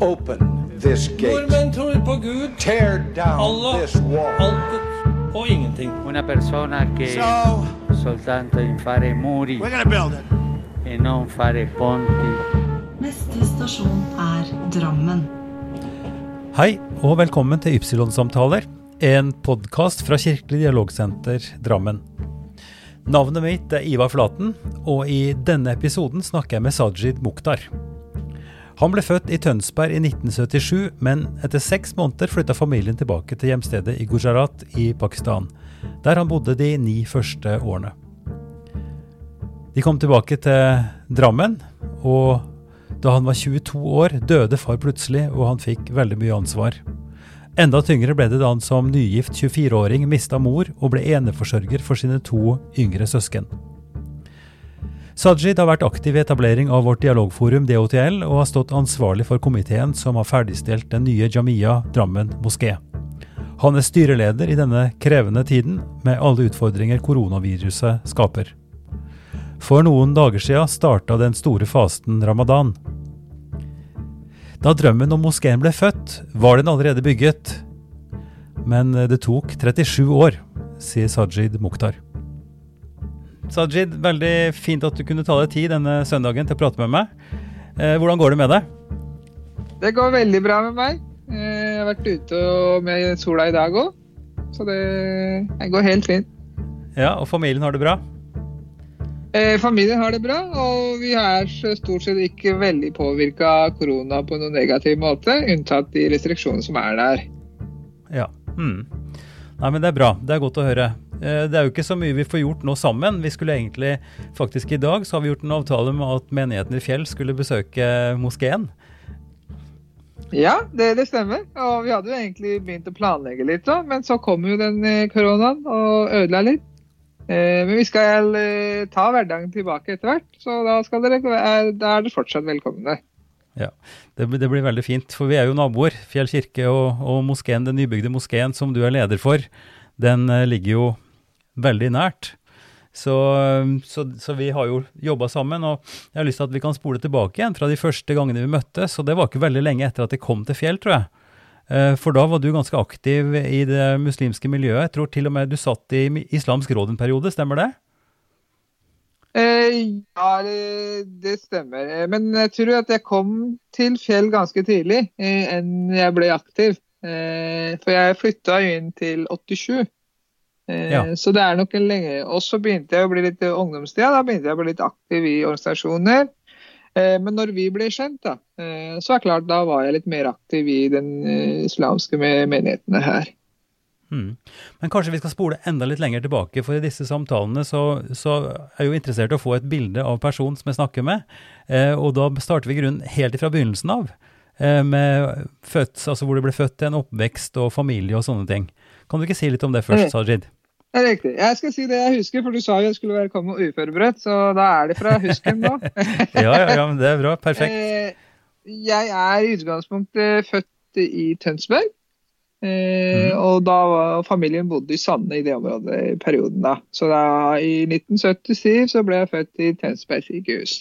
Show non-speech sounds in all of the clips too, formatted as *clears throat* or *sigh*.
Open this gate. Nordmenn tror på Gud, Tear down Allah, this wall. altet og ingenting. Una persona che So soltanto in fare muri we're gonna build it. e non fare ponti. Neste stasjon er Drammen. Hei, og velkommen til Ypsilon-samtaler, en podkast fra Kirkelig dialogsenter Drammen. Navnet mitt er Ivar Flaten, og i denne episoden snakker jeg med Sajid Mukhtar. Han ble født i Tønsberg i 1977, men etter seks måneder flytta familien tilbake til hjemstedet i Gujarat i Pakistan, der han bodde de ni første årene. De kom tilbake til Drammen, og da han var 22 år, døde far plutselig, og han fikk veldig mye ansvar. Enda tyngre ble det da han som nygift 24-åring mista mor og ble eneforsørger for sine to yngre søsken. Sajid har vært aktiv i etablering av vårt dialogforum DOTL, og har stått ansvarlig for komiteen som har ferdigstilt den nye Jamia Drammen moské. Han er styreleder i denne krevende tiden, med alle utfordringer koronaviruset skaper. For noen dager siden starta den store fasten ramadan. Da drømmen om moskeen ble født, var den allerede bygget. Men det tok 37 år, sier Sajid Mukhtar. Sajid, veldig fint at du kunne ta deg tid denne søndagen til å prate med meg. Eh, hvordan går det med deg? Det går veldig bra med meg. Eh, Jeg har vært ute med sola i dag òg, så det, det går helt fint. Ja, og familien har det bra? Eh, Familien har det bra, og vi er stort sett ikke veldig påvirka av korona på noen negativ måte, unntatt de restriksjonene som er der. Ja. Mm. Nei, men det er bra. Det er godt å høre. Eh, Det er jo ikke så mye vi får gjort nå sammen. Vi skulle egentlig, faktisk i dag, så har vi gjort en avtale med at menigheten i Fjell skulle besøke moskeen. Ja, det, det stemmer. Og vi hadde jo egentlig begynt å planlegge litt, da, men så kom jo den eh, koronaen og ødela litt. Eh, Men vi skal ta hverdagen tilbake etter hvert, så da, dere, da er dere fortsatt velkomne. Ja, det, det blir veldig fint, for vi er jo naboer. Fjell kirke og, og moskeen, den nybygde moskeen som du er leder for, den ligger jo veldig nært. Så, eh, så, så vi har jo jobba sammen, og jeg har lyst til at vi kan spole tilbake igjen fra de første gangene vi møttes, og det var ikke veldig lenge etter at jeg kom til Fjell, tror jeg. Eh, For da var du ganske aktiv i det muslimske miljøet. Jeg tror til og med du satt i Islamsk råd en periode, stemmer det? Eh, ja, det, stemmer. Eh, Men jeg tror at jeg kom til Fjell ganske tidlig enn jeg ble aktiv. For jeg flytta inn til 87. Eh, Ja. Så det er nok en lenge. Og så begynte jeg å bli litt ungdomstida. Da begynte jeg å bli litt aktiv i organisasjoner. Eh, Men når vi ble kjent, da, eh, så er det klart da var jeg litt mer aktiv i den eh, islamske menighetene her. Mm. Men kanskje vi skal spole enda litt lenger tilbake, for i disse samtalene så, så er jeg jo interessert i å få et bilde av personen som jeg snakker med. Eh, og da starter vi grunnen helt ifra begynnelsen av, eh, med født, altså hvor du ble født en oppvekst og familie og sånne ting. Kan du ikke si litt om det Mm. først, Sajid? Det er riktig. Jeg skal si det jeg husker, for du sa jo jeg skulle være kommet uforberedt, så da er det fra husken nå. *laughs* Ja, ja, ja, men det er bra. Perfekt. Eh, jeg er i utgangspunktet født i Tønsberg. Mhm. Og da var familien bodde i Sande i det området i perioden da. Så da, i 1977 så ble jeg født i Tønsberg sykehus.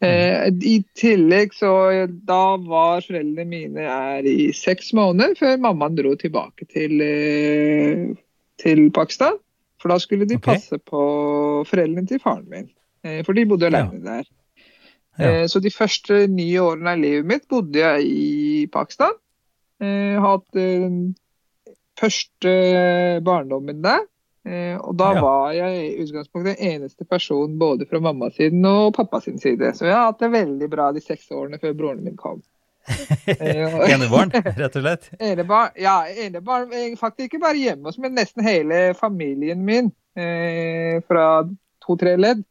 Mm. I tillegg så da var foreldrene mine i seks måneder før mammaen dro tilbake til, til Pakistan. For da skulle de okay. passe på foreldrene til faren min. Eh, for de bodde Ja. alene der. Ja. Eh, Så de første ni årene av livet mitt bodde jeg i Pakistan. Hatt eh, den første barndommen der. Og da Ja. var jeg i utgangspunktet den eneste personen både fra mammasiden og pappasiden side. Så jeg har hatt det veldig bra de seks årene før broren min kom. Eh, Enebarn, rett og slett. *laughs* Enebarn, ja, enebarn, faktisk ikke bare hjemme hos men nesten hele familien min. Eh, fra to-tre ledd.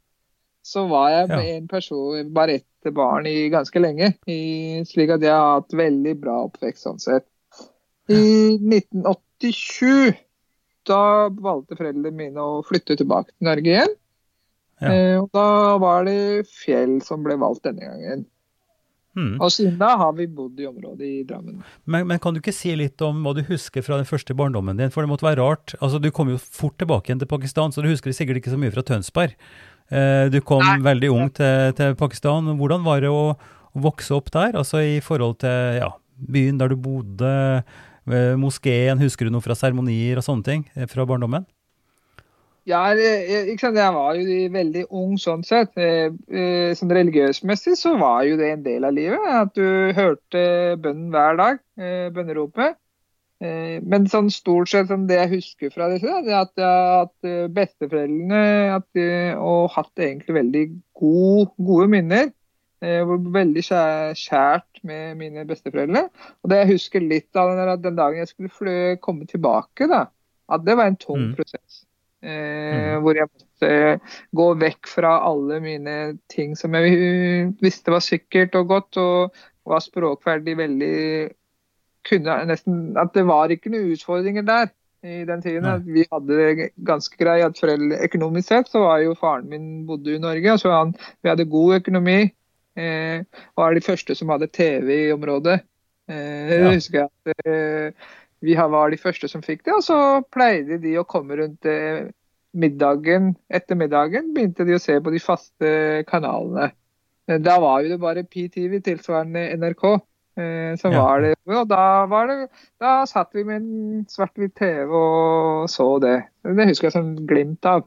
Så var jeg med Ja. en person, bare ett barn i ganske lenge. I, slik at jeg har hatt veldig bra oppvekst sånn sett. I 1987 da valgte foreldrene mine å flytte tilbake til Norge igjen. Ja. Eh, og da var det Fjell som ble valgt denne gangen. Mm. Og siden da har vi bodd i området i Drammen. Men, men kan du ikke si litt om hva du husker fra den første barndommen din? For det måtte være rart. Altså, Du kom jo fort tilbake igjen til Pakistan, så du husker sikkert ikke så mye fra Tønsberg. Eh, du kom Nei. veldig ung til, til Pakistan. Hvordan var det å, å vokse opp der? Altså i forhold til ja, byen der du bodde, eh, moskeen, husker du noe fra seremonier og sånne ting eh, fra barndommen? Ja, jeg, jeg var jo veldig ung sånn sett. Eh, eh, Sånn religiøsmessig så var jo det en del av livet. At du hørte bønnen hver dag. eh, Bønneropet. Men sånn stort sett sånn det jeg husker fra disse, det er at, at besteforeldrene at de, og hatt egentlig veldig god, gode minner. Veldig kjært med mine besteforeldre. Og det jeg husker litt av den, den dagen jeg skulle komme tilbake, da, at det var en tung Mm. prosess. Eh, Hvor jeg måtte gå vekk fra alle mine ting som jeg visste var sikkert og godt, og var språkferdig veldig kunne nesten, At det var ikke noen utfordringer der i den tiden. Nei. At vi hadde det ganske greit. At foreldre, økonomisk sett så var jo faren min bodde i Norge, så han, vi hadde god økonomi. Eh, var de første som hadde TV i området. Eh, Ja. Jeg at eh, vi var de første som fikk det, og så pleide de å komme rundt eh, middagen. Etter middagen begynte de å se på de faste kanalene. Da var jo det bare PTV, tilsvarende NRK, eh, som Ja. var det. Og da, var det, da satt vi med en svart-hvitt TV og så det. Det husker jeg som glimt av.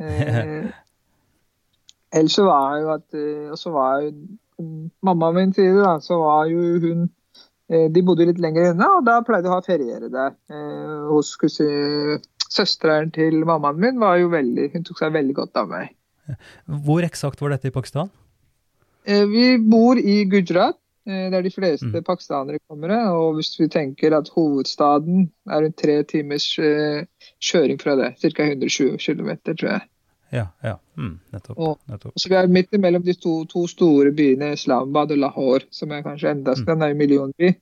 Eh, *laughs* ellers så var jo at Og så var jo mm, mammaen min da, så var jo hun De bodde litt lenger unna, og da pleide jeg å ha feriere der. Eh, hos Søsteren til mammaen min var jo veldig Hun tok seg veldig godt av meg. Hvor eksakt var dette i Pakistan? Eh, Vi bor i Gujarat, eh, der de fleste Mm. pakistanere kommer. Og hvis vi tenker at hovedstaden er rundt tre timers eh, kjøring fra det, ca. 120 km, tror jeg. Ja, ja. Mm, nettopp. Og- nettopp. Så vi er midt mellom de to, to store byene, Islamabad og Lahore, som er kanskje enda Mm. en er jo millionby.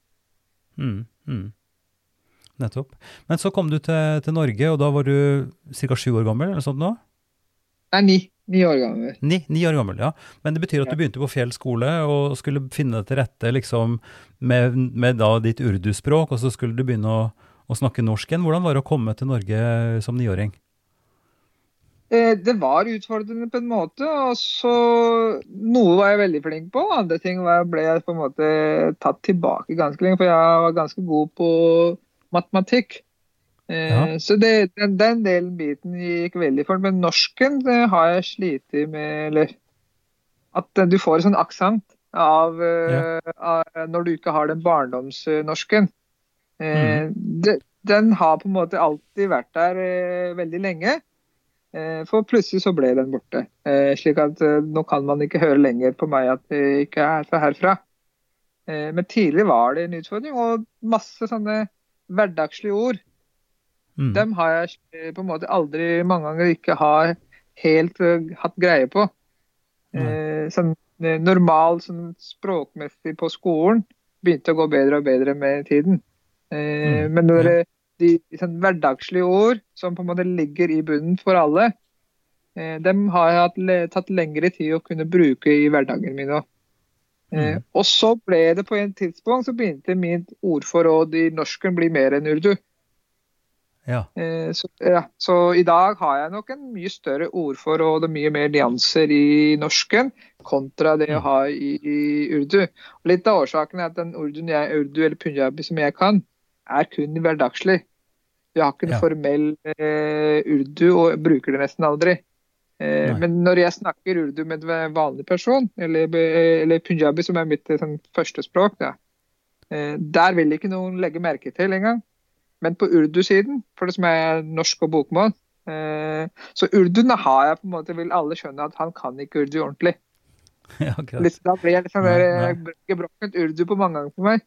Mm, mm. Nettopp. Men så kom du til, til Norge, og da var du ca. sju år gammel? eller sånt nå? Nei, ni. Ni år gammel. Ni, ni år gammel, ja. Men det betyr at du begynte på Fjell skole og skulle finne deg til rette liksom, med, med da ditt urduspråk, og så skulle du begynne å, å snakke norsk igjen. Hvordan var det å komme til Norge som niåring? Eh, Det var utfordrende på en måte. og så Noe var jeg veldig flink på, andre ting var, ble jeg på en måte tatt tilbake ganske lenge. For jeg var ganske god på matematikk. Eh, Ja. Så det, den, den delen biten gikk veldig fort. Men norsken det har jeg slitt med, eller At eh, du får en sånn aksent av, ja. av når du ikke har den barndomsnorsken. Mm. den har på en måte alltid vært der veldig lenge. Eh, For plutselig så ble den borte. Eh, slik at eh, nå kan man ikke høre lenger på meg at det ikke er fra herfra. Men tidlig var det en utfordring, og masse sånne hverdagslige ord. Mm. Dem har jeg på en måte aldri mange ganger ikke har helt hatt greie på. Mm. Sånn normal sånn språkmessig på skolen begynte å gå bedre og bedre med tiden. Mm, Men når det- de sånn hverdagslige ord som på en måte ligger i bunnen for alle, eh, dem har jeg hatt, tatt lengre tid å kunne bruke i hverdagen min òg. Eh, Mm. og så ble det på en tidspunkt så begynte mitt ordforråd i norsken bli mer enn urdu. Ja. Eh, Så, ja, så i dag har jeg nok en mye større ordforråd og mye mer nyanser i norsken kontra det jeg har i, i urdu. Og litt av årsaken er at den urduen jeg, urdu eller punjabi som jeg kan, er kun hverdagslig. Jeg har ikke Ja. en formell eh, urdu og bruker det nesten aldri. Eh, men når jeg snakker urdu med en vanlig person, eller, eller punjabi som er mitt eh, sånn, første språk, da, eh, der vil ikke noen legge merke til engang. Men på urdu-siden, for det som er norsk og bokmål eh, Så urduen har jeg på en måte, vil alle skjønne at han kan ikke urdu ordentlig. *laughs* ja. Da blir jeg litt eh, gebrokkent urdu på mange ganger for meg.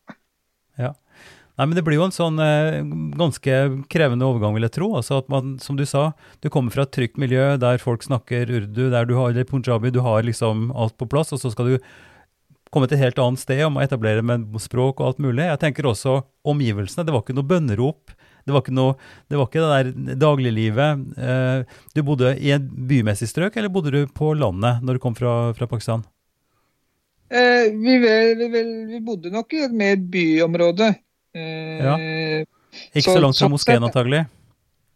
Nei, men det blir jo en sånn eh, ganske krevende overgang, vil jeg tro. Altså at man, som du sa, du kommer fra et trygt miljø der folk snakker urdu, der du har eller punjabi, du har liksom alt på plass, og så skal du komme til et helt annet sted og må etablere med språk og alt mulig. Jeg tenker også omgivelsene. Det var ikke noe bønnerop. Det var ikke, noe, det, var ikke det der dagliglivet. Eh, du bodde i et bymessig strøk, eller bodde du på landet når du kom fra, fra Pakistan? Eh, vi, vel, vi, vel, vi bodde nok i et mer byområde. Eh, Ja. Ikke så, Så- langt fra sånn moskeen, antagelig.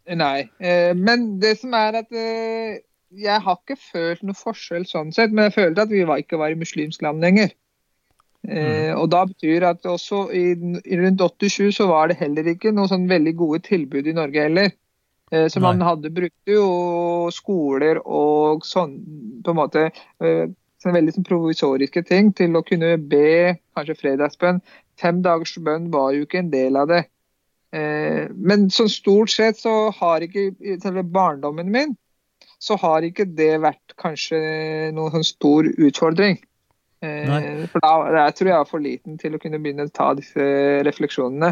Nei. Eh, men det som er at eh, jeg har ikke følt noe forskjell sånn sett, men jeg følte at vi var, ikke var i muslimsk land lenger. Eh, og da betyr at også i, rundt 87 så var det heller ikke noe sånn veldig gode tilbud i Norge heller. Eh, så man Nei. hadde brukt jo skoler og sånn på en måte eh, veldig sånn provisoriske ting til å kunne be kanskje fredagsbønn. Fem dagers bønn var jo ikke en del av det. Eh, men sånn stort sett så har ikke i selve barndommen min så har ikke det vært kanskje noen sånn stor utfordring. Eh, Nei. for da jeg tror jeg er for liten til å kunne begynne å ta disse refleksjonene.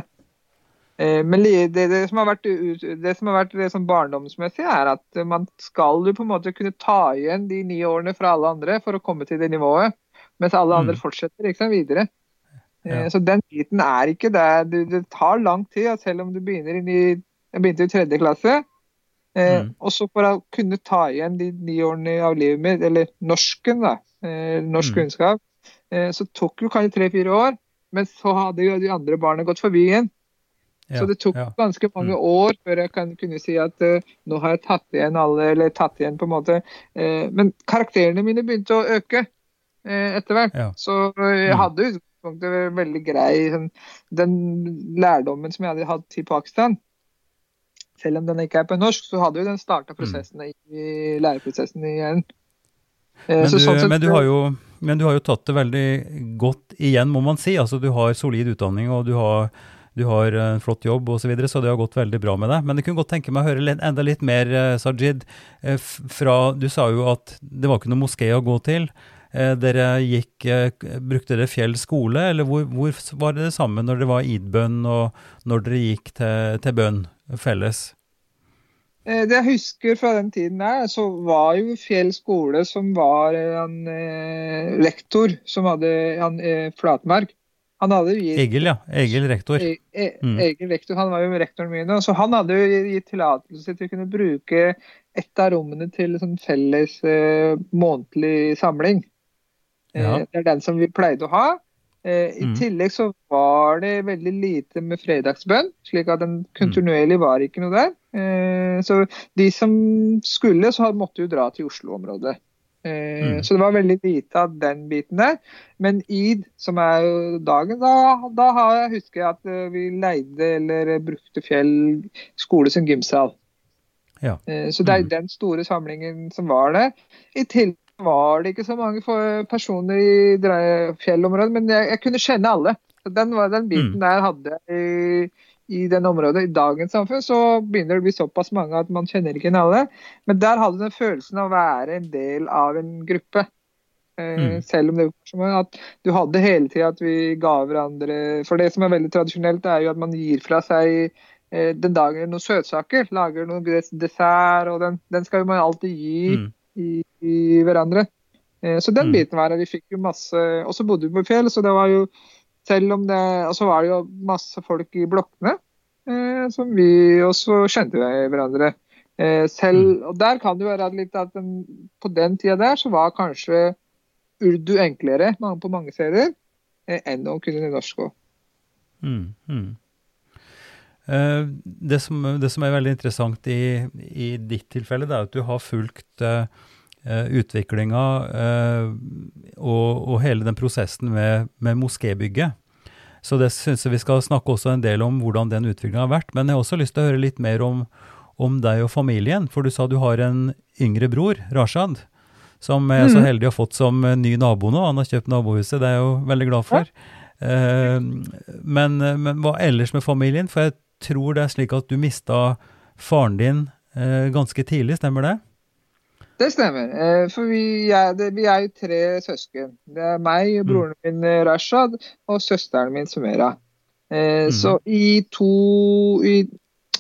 Eh, men det, det som har vært, det som har vært det som barndomsmessig, er at man skal jo på en måte kunne ta igjen de ni årene fra alle andre for å komme til det nivået, mens alle andre Mm. fortsetter liksom, videre. Eh, Ja. Så den biten er ikke der. Det, det tar lang tid, selv om du begynner inn i begynte i tredje klasse. Eh, Mm. Og så for å kunne ta igjen de ni årene av livet mitt, eller norsken, da, eh, norsk Mm. kunnskap, eh, så tok jo kanskje tre-fire år. Men så hadde jo de andre barna gått forbi igjen. Ja, Så det tok ja. ganske mange Mm. år før jeg kan kunne si at eh, nå har jeg tatt igjen alle, eller tatt igjen på en måte. Eh, men karakterene mine begynte å øke eh, etter hvert. Ja. Så eh, jeg Mm. hadde i utgangspunktet veldig grei sånn, Den lærdommen som jeg hadde hatt i Pakistan, selv om den ikke er på norsk, så hadde jo den starta prosessen i, læreprosessen igjen. Eh, Men så du, sånn men, du har jo, men du har jo tatt det veldig godt igjen, må man si. Altså, du har solid utdanning, og du har, du har en flott jobb osv., så, videre, så det har gått veldig bra med deg. Men jeg kunne godt tenke meg å høre enda litt mer, eh, Sajid. eh, Fra, du sa jo at det var ikke noe moské å gå til. Eh, Dere gikk, eh, Brukte dere Fjell skole, eller hvor, hvor var det det samme når det var id-bønn, og når dere gikk til, til bønn felles? Eh, Det jeg husker fra den tiden der, så var jo Fjell skole som var en eh, rektor som hadde han, eh, Flatmark. Han hadde gitt Egil, ja. Egil rektor. E- e- Mm. Egil rektor, han var jo rektoren min, og så han hadde jo gitt tillatelse til å kunne bruke et av rommene til sånn felles eh, månedlig samling. Ja. Eh, det er den som vi pleide å ha. Eh, I Mm. tillegg så var det veldig lite med fredagsbønn, slik at den kontinuerlig var ikke noe der. Eh, så de som skulle, så måtte jo dra til Oslo-området. Mm. Så det var veldig lite av den biten der. Men id, som er jo dagen, da, da har jeg husker jeg at vi leide eller brukte Fjell skole som gymsal. Ja. Så det er Mm. den store samlingen som var der. I tillegg var det ikke så mange personer i fjellområdet, men jeg, jeg kunne kjenne alle. Den, den biten Mm. der hadde jeg i, i den området. I dagens samfunn så begynner det å bli såpass mange at man kjenner ikke alle. Men der hadde du den følelsen av å være en del av en gruppe. Eh, Mm. Selv om det var som at du hadde hele tida at vi ga hverandre For det som er veldig tradisjonelt, er jo at man gir fra seg eh, den dagen noen søtsaker. Lager noen des- dessert, og den, den skal jo man alltid gi Mm. I, i hverandre. Eh, Så den Mm. biten var. Vi fikk jo masse Og så bodde vi på fjell, så det var jo selv om det Og så var det jo masse folk i blokkene eh, som vi også kjente hverandre. Eh, selv, og der kan det være litt at den, på den tida der så var kanskje urdu enklere på mange steder eh, enn å kunne norsk òg. Mm, mm. Eh, det, som, det som er veldig interessant i, i ditt tilfelle, det er at du har fulgt uh, utviklinga uh, og, og hele den prosessen med, med moskébygget. Så det syns jeg vi skal snakke også en del om hvordan den utviklinga har vært. Men jeg har også lyst til å høre litt mer om, om deg og familien. For du sa du har en yngre bror, Rashad, som jeg er så Mhm. heldig å ha fått som ny nabo nå. Han har kjøpt nabohuset, det er jeg jo veldig glad for. Eh, men, men hva ellers med familien? For jeg tror det er slik at du mista faren din eh, ganske tidlig, stemmer det? Det stemmer. eh, For vi er, det, vi er jo tre søsken. Det er meg, Mm. broren min eh, Rashad og søsteren min Sumera. Eh, mm. Så i to i,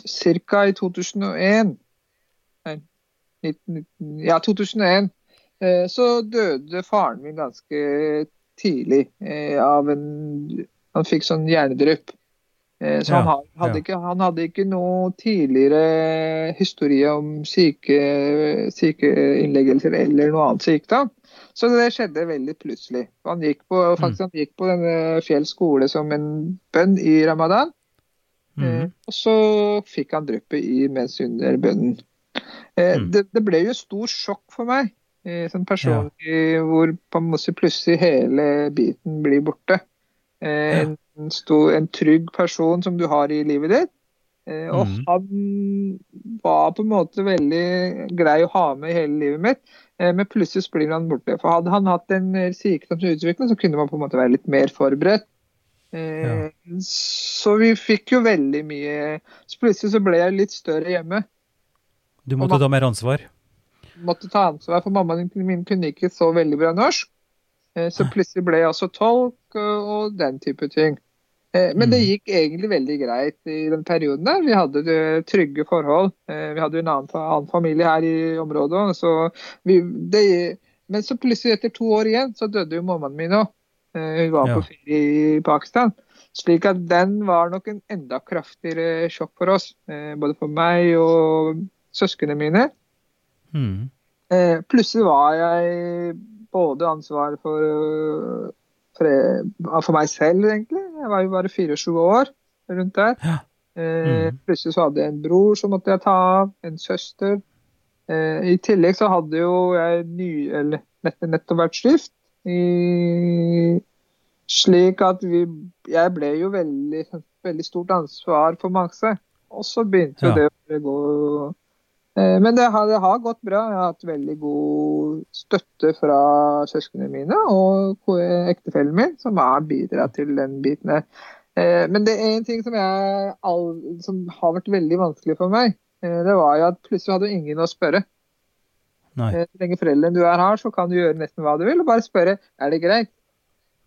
Cirka i 2001 Nei, 19, ja, 2001 eh, så døde faren min ganske tidlig eh, av en Han fikk sånn hjernedrypp. Eh, Så han, Ja, ha- hadde ja. ikke, han hadde ikke noe tidligere historie om syke, sykeinnleggelser eller noe annet sykdom. Så det skjedde veldig plutselig. Han gikk på, faktisk, han gikk på denne Fjell skole som en bønn i ramadan. Eh, Mhm. og så fikk han dryppet i mens under bønnen. Eh, Mm. det, det ble jo stor sjokk for meg. Eh, sånn personlig hvor på en måte plutselig hele biten blir borte. Eh, en, stor, en trygg person som du har i livet ditt. Eh, og mm. han var på en måte veldig grei å ha med i hele livet mitt, eh, men plutselig blir han borte. For hadde han hatt en eh, sykdomsutvikling, så kunne man på en måte være litt mer forberedt. Ja. Så vi fikk jo veldig mye Så plutselig så ble jeg litt større hjemme. Du måtte ta mer ansvar. Måtte ta ansvar for mammaen min kunne ikke så veldig bra norsk. Eh, Så plutselig ble jeg også tolk og, og den type ting. Eh, Men det Mm. gikk egentlig veldig greit i den perioden der. Vi hadde eh, trygge forhold. Eh, Vi hadde jo en annen, annen familie her i området så vi det, Men så plutselig, etter to år igjen, så døde jo mammaen min òg. Hun var Ja. på ferie i Pakistan. Slik at den var nok en enda kraftigere sjokk for oss. eh, Både for meg og søsknene mine. Mm. Eh, plutselig var jeg både ansvar for, øh, for, eh, for meg selv, egentlig. Jeg var jo bare 24 år rundt der. Ja. Eh, Mhm. Plutselig så hadde jeg en bror som måtte jeg ta av, en søster. Eh, I tillegg så hadde jo jeg ny, eller nett, nettopp vært skift. I, slik at vi Jeg ble jo veldig, veldig stort ansvar for Maxe. Og så begynte jo Ja. det å gå Men det har, det har gått bra. Jeg har hatt veldig god støtte fra søsknene mine og ektefellen min, som har bidratt til den biten her. Eh, Men det er en ting som, jeg, som har vært veldig vanskelig for meg. Eh, Det var jo at plutselig hadde du ingen å spørre. Nei. Eh, Så lenge foreldrene du er her, så kan du gjøre nesten hva du vil, og bare spørre er det greit.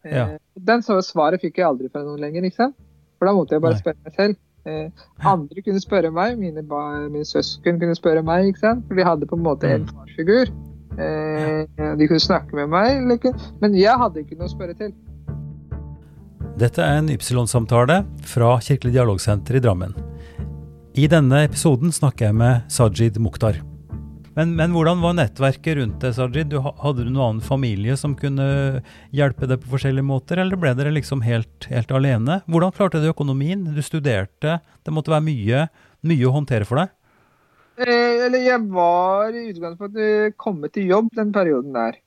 Eh, Ja. Den svaret fikk jeg aldri fra noen lenger, ikke sant? For da måtte jeg bare Nei. spørre meg selv. Eh, andre kunne spørre meg, mine, mine søsken kunne spørre meg, ikke sant? For de hadde på en måte en Mm. farsfigur. Eh, de kunne snakke med meg, men jeg hadde ikke noe å spørre til. Dette er en Ypsilon-samtale fra Kirkelig dialogsenter i Drammen. I denne episoden snakker jeg med Sajid Mukhtar. Men, men hvordan var nettverket rundt deg, Sajid? Du, hadde du noen annen familie som kunne hjelpe deg på forskjellige måter, eller ble dere liksom helt, helt alene? Hvordan klarte du økonomien? Du studerte, det måtte være mye, mye å håndtere for deg? Eh, eller jeg var i utgangspunktet kommet til jobb den perioden der.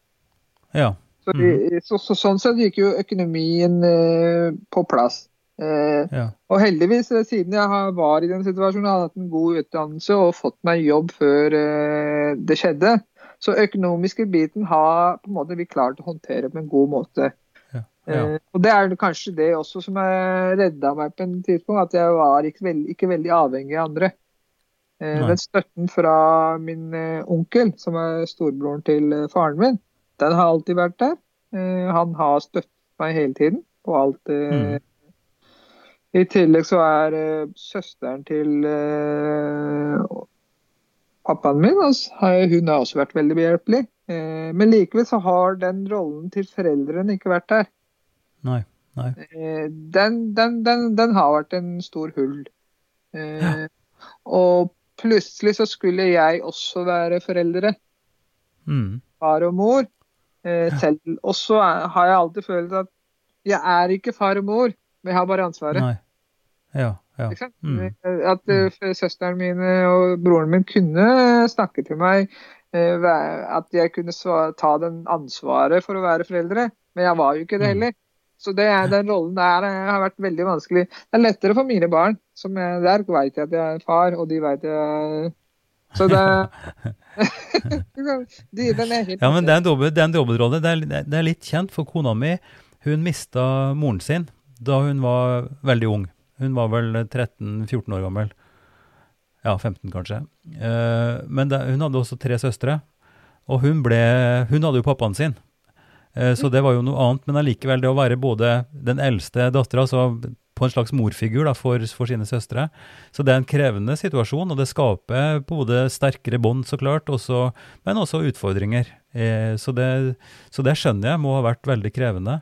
Ja. Så, så, så sånn sett gikk jo økonomien eh, på plass. Eh, ja. Og heldigvis, eh, siden jeg var i den situasjonen, har jeg hatt en god utdannelse og fått meg jobb før eh, det skjedde. Så økonomiske biten har på en måte vi klart å håndtere på en god måte. Ja. ja. Eh, og det er kanskje det også som redda meg på en tidspunkt, at jeg var ikke veldig, ikke veldig avhengig av andre. Den støtten fra min onkel, som er storebroren til faren min, den har alltid vært der. Han har støttet meg hele tiden på alt. Mm. I tillegg så er uh, søsteren til uh, pappaen min, altså, hun har også vært veldig behjelpelig. Uh, men likevel så har den rollen til foreldrene ikke vært der. Nei. Nei. Den, den, den, den har vært en stor hull. Ja. Og plutselig så skulle jeg også være foreldre, Mm. far og mor. Eh, selv. Og så har jeg alltid følt at jeg er ikke far og mor, jeg har bare ansvaret. Nei. Ja. Ja. Mm. At uh, søsteren min og broren min kunne snakke til meg. Uh, at jeg kunne ta den ansvaret for å være foreldre. Men jeg var jo ikke det Mm. heller. Så det er, den rollen der eh, har vært veldig vanskelig. Det er lettere for mine barn. som jeg, Der vet jeg at jeg er far, og de vet jeg Så det *laughs* de, Den er helt Ja, men det er en det dobbeltrolle. Det, det er litt kjent, for kona mi hun mista moren sin da hun var veldig ung. Hun var vel 13-14 år gammel. Ja, 15 kanskje. Eh, men da, hun hadde også tre søstre, og hun, ble, hun hadde jo pappaen sin. Eh, så det var jo noe annet, men allikevel det å være både den eldste dattera, altså på en slags morfigur da, for, for sine søstre. Så det er en krevende situasjon, og det skaper både sterkere bånd, så klart, også, men også utfordringer. Eh, så, det, så det skjønner jeg må ha vært veldig krevende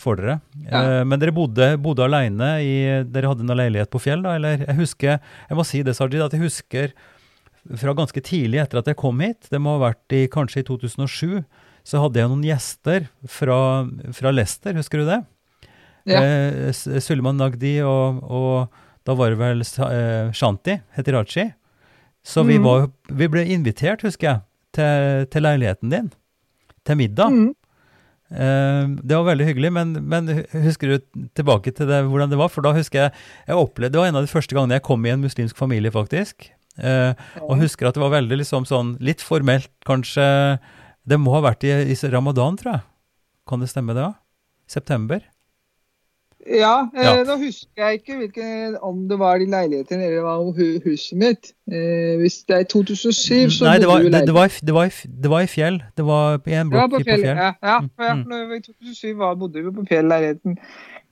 for dere. Ja. Eh, men dere bodde, bodde alene i Dere hadde en leilighet på Fjell, da? Eller jeg husker Jeg må si det, Sajid, at jeg husker fra ganske tidlig etter at jeg kom hit, det må ha vært i, kanskje i 2007, så hadde jeg noen gjester fra, fra Leicester, husker du det? Ja. Eh, Suleiman Nagdi og, og da var det vel eh, Shanti Hetirachi. Så vi, Mhm. var, vi ble invitert, husker jeg, til, til leiligheten din, til middag. Mm. Eh, det var veldig hyggelig, men, men husker du tilbake til det, hvordan det var? For da husker jeg jeg opplevde, Det var en av de første gangene jeg kom i en muslimsk familie, faktisk. Eh, og husker at det var veldig liksom sånn litt formelt, kanskje. Det må ha vært i, i ramadan, tror jeg. Kan det stemme, det? da? September? Ja, eh, nå husker jeg ikke hvilken, om det var de leilighetene eller var huset mitt. Eh, hvis det er 2007, så Nei, det var, i det, det, var, det, var, i- det var i fjell. Det var i en Ja, blokk på fjell. Ja, ja, Mm, ja, mm. når vi- I 2007 var, bodde vi på fjellleiligheten.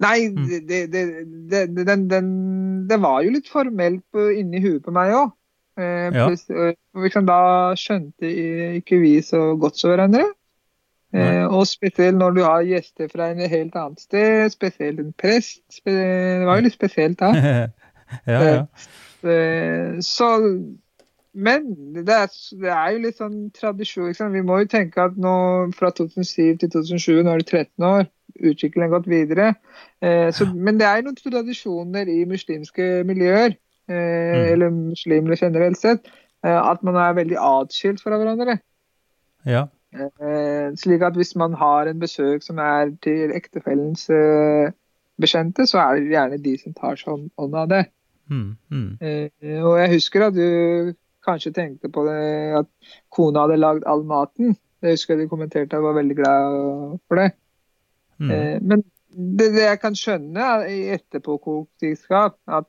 Nei, Mm. det, det, det, det, den, den, det var jo litt formelt på, inni huet på meg òg. Eh, Ja. pluss, eh, liksom, da skjønte ikke vi så godt så hverandre. Eh, og spesielt når du har gjester fra en helt annet sted, spesielt en prest. Det var jo litt spesielt da. *laughs* ja, ja. Eh, Så Men det er, det er jo litt sånn tradisjon. Vi må jo tenke at nå fra 2007 til 2007, nå er det 13 år, utviklingen gått videre. Eh, så, men det er noen tradisjoner i muslimske miljøer, eh, eller muslimer generelt sett, eh, at man er veldig atskilt fra hverandre. ja. Eh, slik at hvis man har en besøk som er til ektefellens eh, bekjente, så er det gjerne de som tar seg hånd av det. Mm, mm. Eh, og jeg husker at du kanskje tenkte på det at kona hadde lagd all maten. Det husker jeg du kommenterte, jeg var veldig glad for det. Mm. Eh, men det, det jeg kan skjønne i etterpåklokskap, at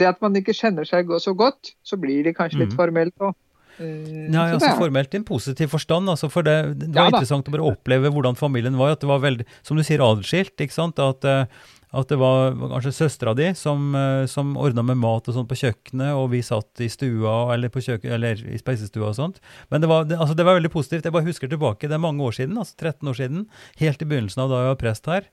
det at man ikke kjenner seg så godt, så blir det kanskje litt Mhm. formelt òg. Nei, altså formelt i en positiv forstand. Altså, for det, det var Ja interessant å bare oppleve hvordan familien var. At det var veldig, som du sier, adskilt. ikke sant? At, eh, at det var kanskje søstera di som, eh, som ordna med mat og sånt på kjøkkenet, og vi satt i stua eller, på kjøkken, eller i speisestua og sånt. Men det var, det, altså, det var veldig positivt. Jeg bare husker tilbake, det er mange år siden, altså 13 år siden, helt i begynnelsen av da jeg var prest her.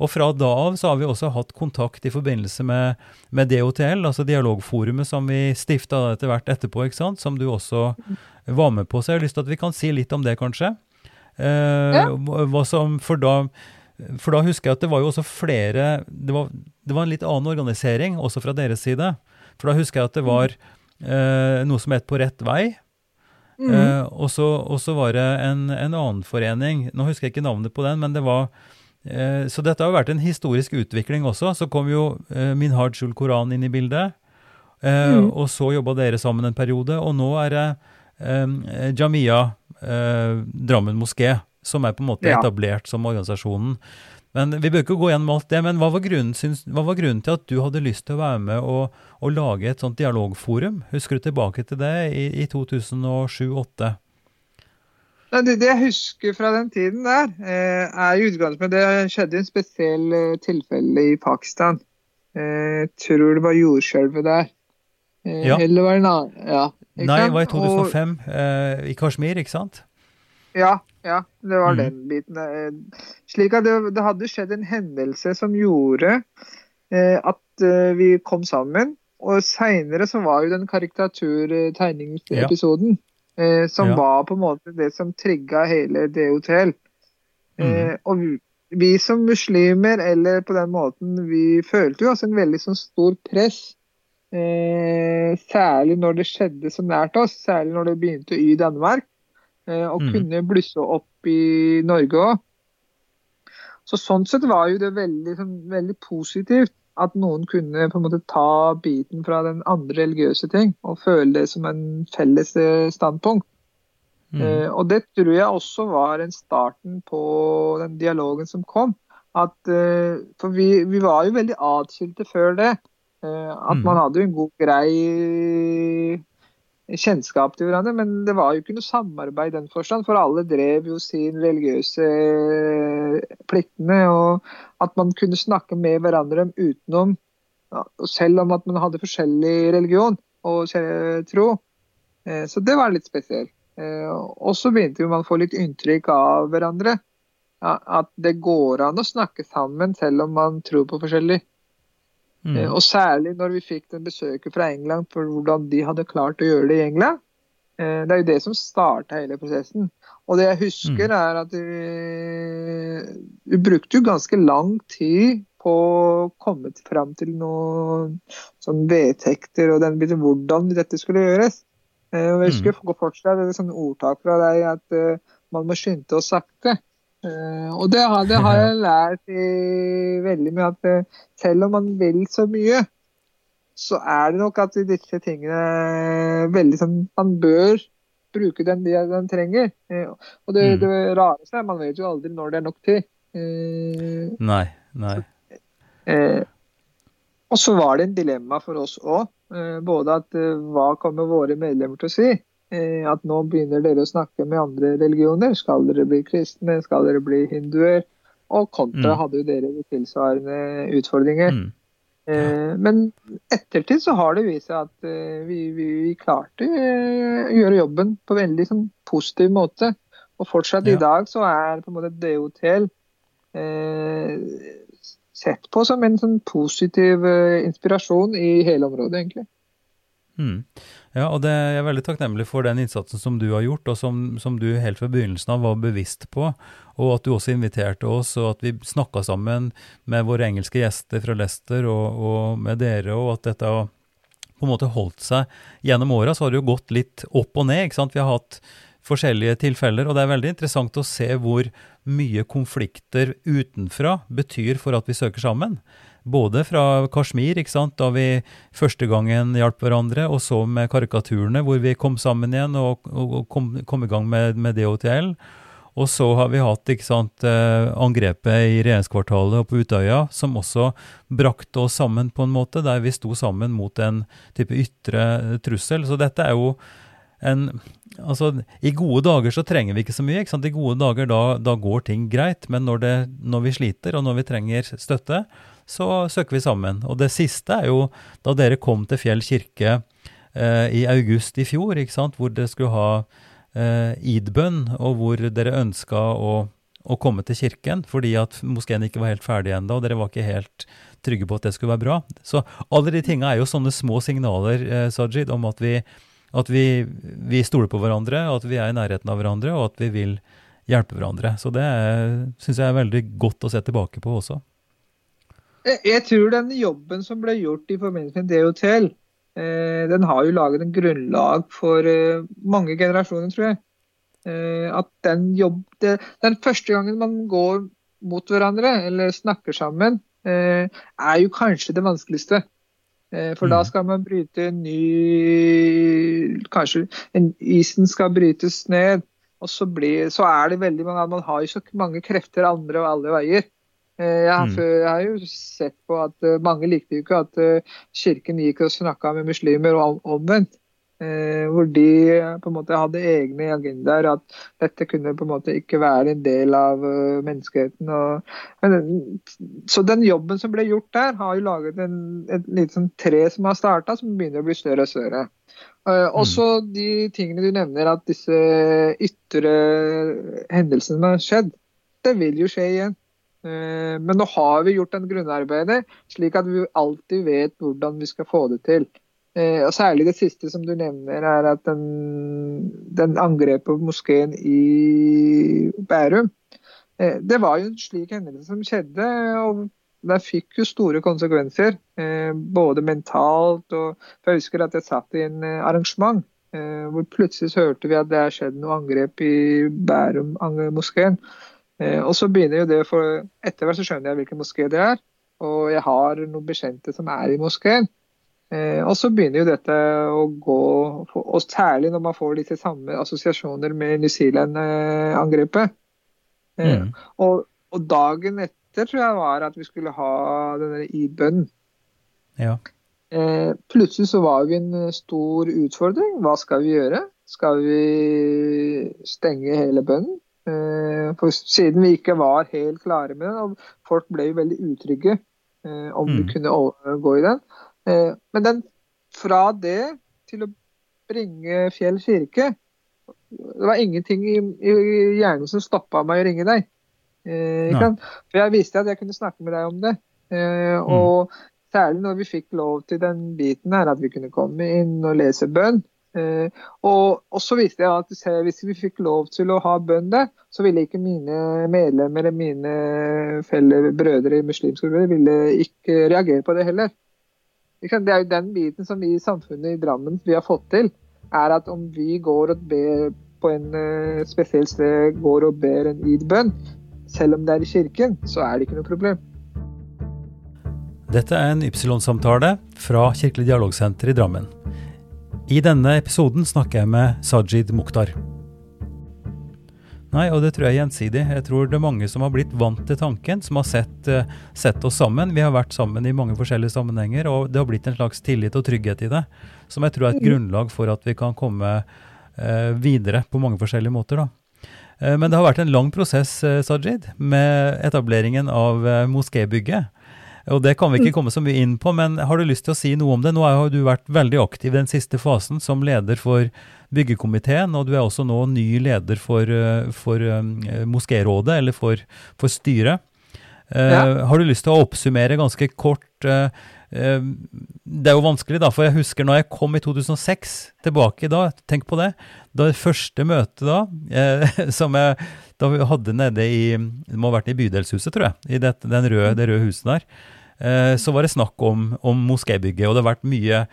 Og fra da av så har vi også hatt kontakt i forbindelse med, med DOTL, altså dialogforumet som vi stifta etter hvert etterpå, ikke sant? som du også var med på. Så jeg har lyst til at vi kan si litt om det, kanskje. Eh, Ja. hva som, for, da, for da husker jeg at det var jo også flere det var, det var en litt annen organisering også fra deres side. For da husker jeg at det var eh, noe som het På rett vei. Mm. Eh, og, så, var det en, en annen forening, nå husker jeg ikke navnet på den, men det var Så dette har jo vært en historisk utvikling også. Så kom jo eh, Minhaj ul Koran inn i bildet. Eh, Mhm. Og så jobba dere sammen en periode, og nå er det eh, Jamia eh, Drammen moské som er på en måte etablert som organisasjonen. Men Vi bør ikke gå gjennom alt det, men hva var, grunnen, syns, hva var grunnen til at du hadde lyst til å være med og, og lage et sånt dialogforum? Husker du tilbake til det i, i 2007-2008? Nei, Det, jeg husker fra den tiden der, eh, er i utgangspunktet Det skjedde en spesiell eh, tilfelle i Pakistan. Eh, tror det var jordskjelvet der. Ja. Eller var det en annen? Ja. Nei, det var i 2005 eh, i Kashmir, ikke sant? Ja, ja, det var mm. den biten. Slik at det, det hadde skjedd en hendelse som gjorde eh, at vi kom sammen. Og seinere så var jo den karikaturtegningsepisoden eh, som Ja. var på en måte det som trigga hele DOTL. Eh, mm. og vi, vi som muslimer, eller på den måten, vi følte jo også en veldig sånn stor press. Eh, særlig når det skjedde så nært oss, særlig når det begynte i Danmark. Eh, og mm. kunne blusse opp i Norge òg. Så sånn sett var jo det veldig, sånn, veldig positivt at noen kunne på en måte ta biten fra den andre religiøse ting og føle det som en felles eh, standpunkt. Mm. Uh, og det tror jeg også var en starten på den dialogen som kom. At, uh, for vi, vi var jo veldig atskilte før det. Uh, at mm. man hadde jo en god, grei kjennskap til hverandre, men det var jo ikke noe samarbeid i den forstand, for alle drev jo sin religiøse eh, pliktene. Og at man kunne snakke med hverandre utenom, selv om at man hadde forskjellig religion og tro. Eh, Så det var litt spesielt. Eh, Og så begynte man å få litt inntrykk av hverandre. At det går an å snakke sammen selv om man tror på forskjellig. Mm. Eh, Og særlig når vi fikk den besøket fra England for hvordan de hadde klart å gjøre det i England. Eh, Det er jo det som starta hele prosessen. Og det jeg husker, er at vi, vi brukte jo ganske lang tid på å komme fram til noen sånn vedtekter og den biten hvordan dette skulle gjøres. Eh, og jeg husker mm. fortsatt det er sånn ordtak fra deg at man må skynde oss sakte. Eh, og det har, det har jeg *laughs* lært i, veldig mye at eh, selv om man vil så mye, så er det nok at disse tingene veldig sånn Man bør bruke den de den trenger. Eh, og det, Mm. det rareste er man vet jo aldri når det er nok tid. Eh, Nei. Nei. Eh, og så var det en dilemma for oss òg. Eh, både at eh, hva kommer våre medlemmer til å si? Eh, at nå begynner dere å snakke med andre religioner. Skal dere bli kristne? Skal dere bli hinduer? Og kontra Mm. hadde jo dere tilsvarende utfordringer. Mm. Eh, men ettertid så har det vist seg at eh, vi, vi, vi klarte eh, å gjøre jobben på en veldig sånn, positiv måte. Og fortsatt Ja. i dag så er på en måte DHTL eh, sett på som en sånn positiv inspirasjon i hele området, egentlig. Mm. Ja, og det, jeg er veldig takknemlig for den innsatsen som du har gjort, og som, som du helt fra begynnelsen av var bevisst på, og at du også inviterte oss, og at vi snakka sammen med våre engelske gjester fra Leicester og, og med dere, og at dette har på en måte holdt seg gjennom åra. Så har det jo gått litt opp og ned. ikke sant? Vi har hatt forskjellige tilfeller, og det er veldig interessant å se hvor mye konflikter utenfra betyr for at vi søker sammen. Både fra Kashmir, ikke sant, da vi første gangen hjalp hverandre, og så med karikaturene, hvor vi kom sammen igjen og, og, kom, kom i gang med, med DHTL. Og så har vi hatt ikke sant, eh, angrepet i regjeringskvartalet og på Utøya, som også brakte oss sammen på en måte, der vi sto sammen mot en type ytre trussel. Så dette er jo en Altså, i gode dager så trenger vi ikke så mye. ikke sant? I gode dager da, da går ting greit, men når, det, når vi sliter og når vi trenger støtte, så søker vi sammen. Og det siste er jo da dere kom til Fjell kirke eh, i august i fjor, ikke sant? hvor dere skulle ha eh, id-bønn, og hvor dere ønska å, å komme til kirken fordi at moskeen ikke var helt ferdig ennå, og dere var ikke helt trygge på at det skulle være bra. Så alle de tinga er jo sånne små signaler, eh, Sajid, om at vi at vi, vi stoler på hverandre, at vi er i nærheten av hverandre, og at vi vil hjelpe hverandre. Så det syns jeg er veldig godt å se tilbake på også. Jeg, jeg tror den jobben som ble gjort i forbindelse med DHTL, eh, den har jo laget en grunnlag for eh, mange generasjoner, tror jeg. Eh, at den jobb, Den første gangen man går mot hverandre, eller snakker sammen, eh, er jo kanskje det vanskeligste. Eh, For da Mm. skal man bryte en ny Kanskje en, isen skal brytes ned. Og så, blir, så er det veldig mange Man har jo så mange krefter andre og alle veier. Eh, Jeg har, Mm. jeg har jo sett på at eh, mange likte jo ikke at eh, kirken gikk og snakka med muslimer og omvendt. Hvor de på en måte hadde egne agendaer. At dette kunne på en måte ikke være en del av eh, menneskeheten. Så den jobben som ble gjort der, har jo laget en, et lite sånn tre som har starta, som begynner å bli større og større. Uh, også de tingene du nevner, at disse ytre hendelsene har skjedd, det vil jo skje igjen. Eh, Men nå har vi gjort en grunnarbeidet, slik at vi alltid vet hvordan vi skal få det til. Eh, og Særlig det siste som du nevner, er at den, den angrepet på moskeen i Bærum eh, Det var jo en slik hendelse som skjedde, og det fikk jo store konsekvenser. Både mentalt og for Jeg husker at jeg satt i en arrangement hvor plutselig så hørte vi at det har skjedd noe angrep i Bærum-moskeen. Eh, og så begynner jo det for Etter hvert så skjønner jeg hvilken moské det er. Og jeg har noen bekjente som er i moskeen. Eh, og så begynner jo dette å gå, og særlig når man får disse samme assosiasjoner med New Zealand-angrepet. Eh, Mm. og, og dagen etter tror jeg var at vi skulle ha denne id-bønnen. Ja. Eh, plutselig så var vi en eh, stor utfordring. Hva skal vi gjøre? Skal vi stenge hele bønnen? Eh, for siden vi ikke var helt klare med den, og folk ble jo veldig utrygge eh, om vi Mm. kunne gå i den. Eh, men den, fra det til å bringe Fjell kirke Det var ingenting i, i hjernen som stoppa meg å ringe deg. For jeg visste at jeg kunne snakke med deg om det. Eh, og særlig når vi fikk lov til den biten her, at vi kunne komme inn og lese bønn. Eh, og, og så visste jeg at se, hvis vi fikk lov til å ha bønn der, så ville ikke mine medlemmer, mine felle brødre i muslimske grupper ville ikke reagere på det heller. Det er jo den biten som vi i samfunnet i Drammen vi har fått til. er at om vi går og ber på en uh, spesiell sted, går og ber en id-bønn, selv om det er i kirken, så er det ikke noe problem. Dette er en Ypsilon-samtale fra Kirkelig dialogsenter i Drammen. I denne episoden snakker jeg med Sajid Mukhtar. Nei, og det tror jeg er gjensidig. Jeg tror det er mange som har blitt vant til tanken, som har sett, uh, sett, oss sammen. Vi har vært sammen i mange forskjellige sammenhenger, og det har blitt en slags tillit og trygghet i det. Som jeg tror er et grunnlag for at vi kan komme uh, videre på mange forskjellige måter. da. Uh, men det har vært en lang prosess, Sajid, med etableringen av moskébygget. Og Det kan vi ikke komme så mye inn på, men har du lyst til å si noe om det? Nå har du vært veldig aktiv i den siste fasen som leder for byggekomiteen, og du er også nå ny leder for, eh, for um, moskérådet, eller for, for styret. Eh, ja. Uh, har du lyst til å oppsummere ganske kort? Uh, uh, det er jo vanskelig, da, for jeg husker når jeg kom i 2006 tilbake da, tenk på det. Da det første møtet da, *laughs* som jeg da vi hadde nede i Det må ha vært i Bydelshuset, tror jeg. I det, røde, det røde huset der. så var det snakk om, om moskébygget, og det har vært mye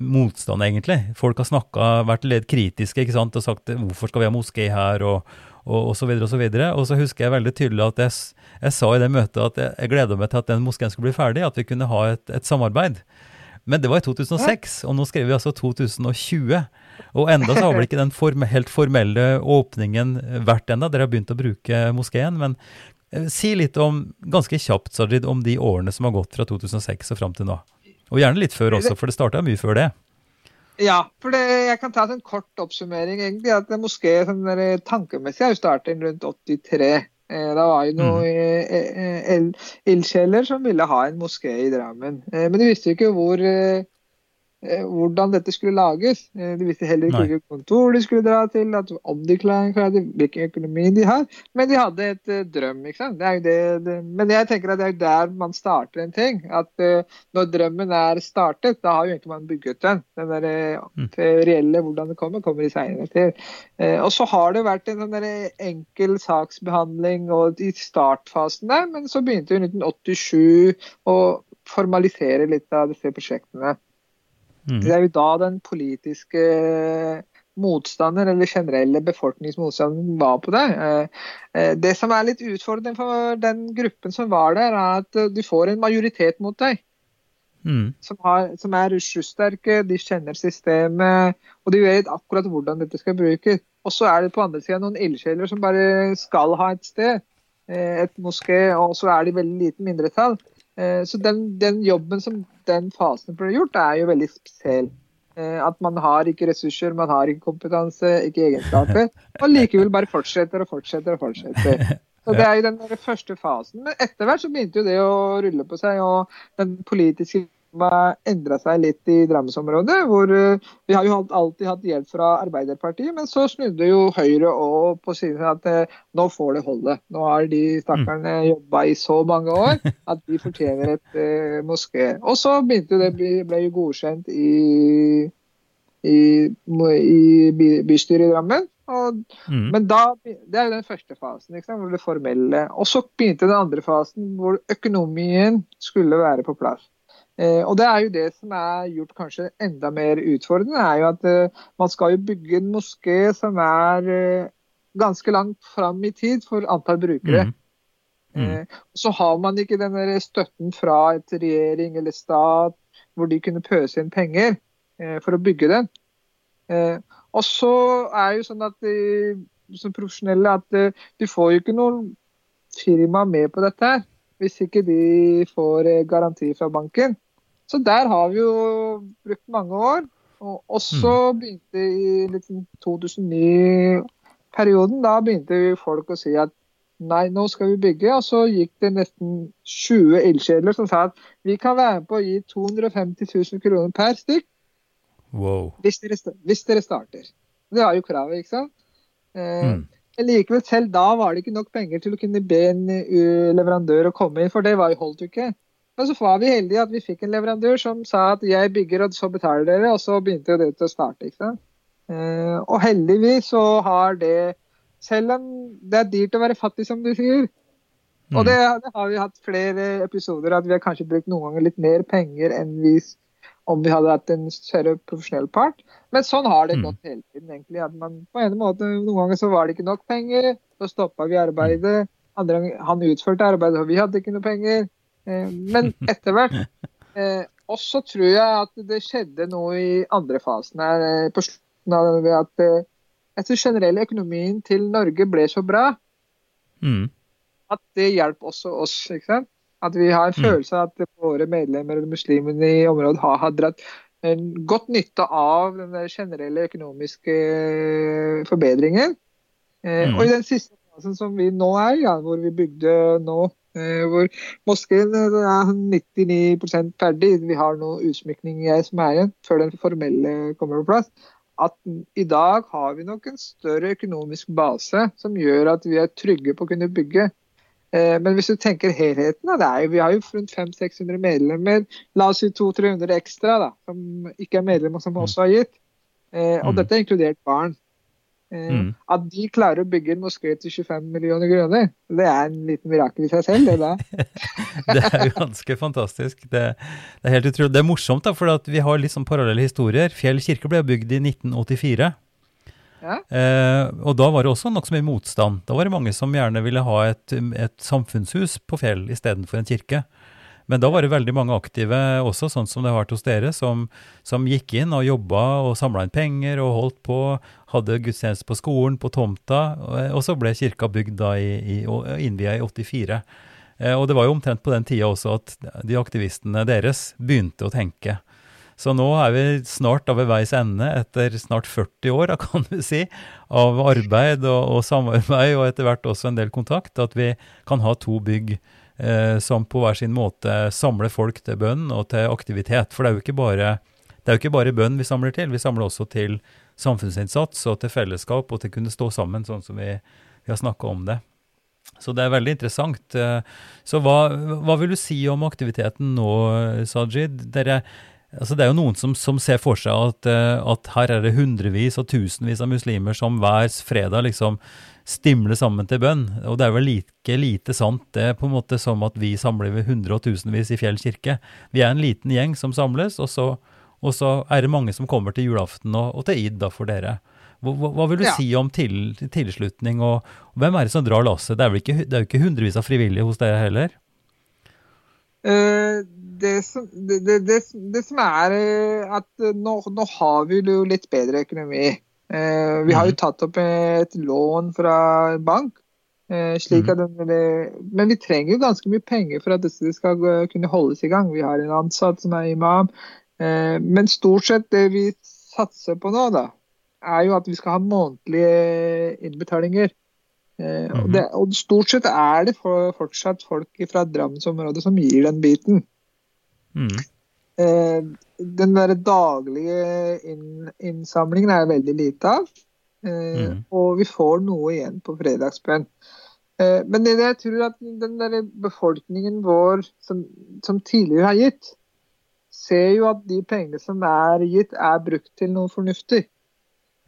motstand, egentlig. Folk har snakka, vært litt kritiske ikke sant, og sagt 'hvorfor skal vi ha moské her', og, og, og så videre og så videre. Og så husker jeg veldig tydelig at jeg, jeg sa i det møtet at jeg, jeg gleda meg til at den moskeen skulle bli ferdig, at vi kunne ha et, et samarbeid. Men det var i 2006, og nå skriver vi altså 2020. Og enda så har vel *laughs* ikke den form, helt formelle åpningen vært ennå. Dere har begynt å bruke moskeen. Men eh, si litt om, ganske kjapt, Sajid, om de årene som har gått fra 2006 og fram til nå. Og gjerne litt før også, for det starta mye før det. Ja, for det, jeg kan ta en kort oppsummering. egentlig, at Moské sånn der, tankemessig har jo startet rundt 83. Eh, da var jo noen mm. ildsjeler som ville ha en moské i Drammen. Eh, men de visste jo ikke hvor Eh, hvordan dette skulle lages. Eh, de visste heller ikke hvilket kontor de skulle dra til, om de klarte hvilken økonomi de har. Men de hadde et uh, drøm. ikke sant? Det det, det, men jeg tenker at det er der man starter en ting. At uh, når drømmen er startet, da har jo egentlig man bygget den. Den der, uh, reelle hvordan det kommer, kommer de seinere til. og så har det vært en sånn enkel saksbehandling og i startfasen der, men så begynte i 1987 å formalisere litt av disse prosjektene. Mm. Det er jo da den politiske motstander, eller generelle befolkningsmotstanden, var på det. Eh, eh, det som er litt utfordrende for den gruppen som var der, er at du får en majoritet mot deg. Mm. Som, har, som, er ressurssterke, de kjenner systemet, og de vet akkurat hvordan dette skal brukes. Og så er det på andre sida noen ildsjeler som bare skal ha et sted, eh, et moské, og så er de veldig liten mindretall. Eh, så den, den, jobben som den fasen ble gjort, er jo veldig spesiell. Eh, at man har ikke ressurser, man har ikke kompetanse, ikke egenskaper. *laughs* Og likevel bare fortsetter og fortsetter og fortsetter. *laughs* Så Det er jo den første fasen. Men etter hvert så begynte jo det å rulle på seg. Og den politiske endra seg litt i Drammensområdet. hvor uh, Vi har jo alltid hatt hjelp fra Arbeiderpartiet, men så snudde jo Høyre òg på siden at uh, nå får det holde. Nå har de stakkarene mm. jobba i så mange år at de fortjener et uh, moské. Og så begynte det, ble jo godkjent i, i, i bystyret i Drammen. Og, mm. Men da, Det er jo den første fasen, hvor det formelle. Og så begynte den andre fasen, hvor økonomien skulle være på plass. Eh, og Det er jo det som er gjort kanskje enda mer utfordrende, er jo at eh, man skal jo bygge en moské som er eh, ganske langt fram i tid for antall brukere. Mm. Mm. Så har man ikke den støtten fra et regjering eller stat hvor de kunne pøse inn penger for å bygge den. Og så er jo sånn at de, som profesjonelle at du får jo ikke noen firma med på dette her hvis ikke de får garanti fra banken. Så der har vi jo brukt mange år. Og så mm. begynte i liksom 2009-perioden, da begynte folk å si at nei, nå skal vi bygge. Og så gikk det nesten 20 ildsjeler som sa at vi kan være med på å gi 250 000 kroner per stykk wow. hvis, dere, hvis, dere, starter. Det var jo kravet, ikke sant. Eh, mm. Men likevel, selv da var det ikke nok penger til å kunne be en leverandør å komme inn, for det var, holdt jo ikke. Men så var vi heldige at vi fikk en leverandør som sa at jeg bygger, og så betaler dere. Og så begynte det til å starte. ikke sant? Eh, og heldigvis så har det Selv om det er dyrt å være fattig, som du sier, og det, mm. det, har vi hatt flere episoder at vi har kanskje brukt noen ganger litt mer penger enn vi om vi hadde hatt en større profesjonell part. Men sånn har det Mm. gått hele tiden. egentlig, at man på en måte, Noen ganger så var det ikke nok penger, så stoppa vi arbeidet. Andre han utførte arbeidet, og vi hadde ikke noe penger. Eh, men etter hvert *laughs* eh, Og så tror jeg at det skjedde noe i andre fasen her eh, på slutten av det at eh, jeg tror generell økonomien til Norge ble så bra Mm. at det hjelper også oss. ikke sant? At vi har en Mm. følelse av at våre medlemmer eller muslimene i området har, har dratt godt nytte av den generelle økonomiske forbedringen. Mm. Og i den siste fasen som vi nå er i, ja, hvor vi bygde nå, hvor moskeen eh, er 99% ferdig, vi har noe utsmykning jeg som er igjen, før den formelle kommer på plass, at i dag har vi nok en større økonomisk base som gjør at vi er trygge på å kunne bygge. Eh, Men hvis du tenker helheten, da, det jo, vi har jo rundt 500-600 medlemmer, la oss si 200-300 ekstra da, som ikke er medlemmer, som også har gitt. Eh, Og Mm. dette er inkludert barn. Eh, Mm. At de klarer å bygge en moské til 25 millioner kroner, det er en liten mirakel i seg selv. det. *laughs* Det er jo ganske fantastisk. Det, det er helt utrolig. Det er morsomt, da, for at vi har litt sånn parallelle historier. Fjell kirke ble bygd i 1984. Ja. Eh, og da var det også nokså mye motstand. Da var det mange som gjerne ville ha et, et samfunnshus på Fjell istedenfor en kirke. Men da var det veldig mange aktive også, sånn som det har vært hos dere, som, som gikk inn og jobba og samla inn penger og holdt på. Hadde gudstjeneste på skolen, på tomta. Og, og så ble kirka bygd da i, i, innvia i 84. Eh, og det var jo omtrent på den tida også at de aktivistene deres begynte å tenke. Så nå er vi snart ved veis ende, etter snart 40 år, kan du si, av arbeid og, og samarbeid, og etter hvert også en del kontakt, at vi kan ha to bygg eh, som på hver sin måte samler folk til bønn og til aktivitet. For det er jo ikke bare, jo ikke bare bønn vi samler til, vi samler også til samfunnsinnsats og til fellesskap og til å kunne stå sammen, sånn som vi, vi har snakka om det. Så det er veldig interessant. Eh, Så hva, hva vil du si om aktiviteten nå, Sajid? Dere, altså det er jo noen som, som ser for seg at, eh, at her er det hundrevis og tusenvis av muslimer som hver fredag liksom stimler sammen til bønn. Og det er vel like lite sant det er på en måte som at vi samler ved hundre og tusenvis i Fjell kirke. Vi er en liten gjeng som samles, og så, og så er det mange som kommer til julaften og, og til id da for dere. Hva, hva- vil du Ja. si om til, tilslutning, og, og hvem er det som drar lasset? Det er, det er jo ikke hundrevis av frivillige hos dere heller? Eh, det, som, det, det, det, som er eh, at eh, nå, nå har vi jo litt bedre økonomi. Vi har jo tatt opp et lån fra bank. den, det- men vi trenger jo ganske mye penger for at dette skal kunne holdes i gang. Vi har en ansatt som er imam. Men stort sett det vi satser på nå, da, er jo at vi skal ha månedlige innbetalinger. Eh, og, Mhm. det, og stort sett er det for, fortsatt folk fra Drammensområdet som gir den biten. Mm. Den der daglige inn, innsamlingen er veldig lite av. Mhm. Og vi får noe igjen på fredagsbønn. Men det, jeg tror at den der befolkningen vår som, som tidligere har gitt, ser jo at de pengene som er gitt, er brukt til noe fornuftig.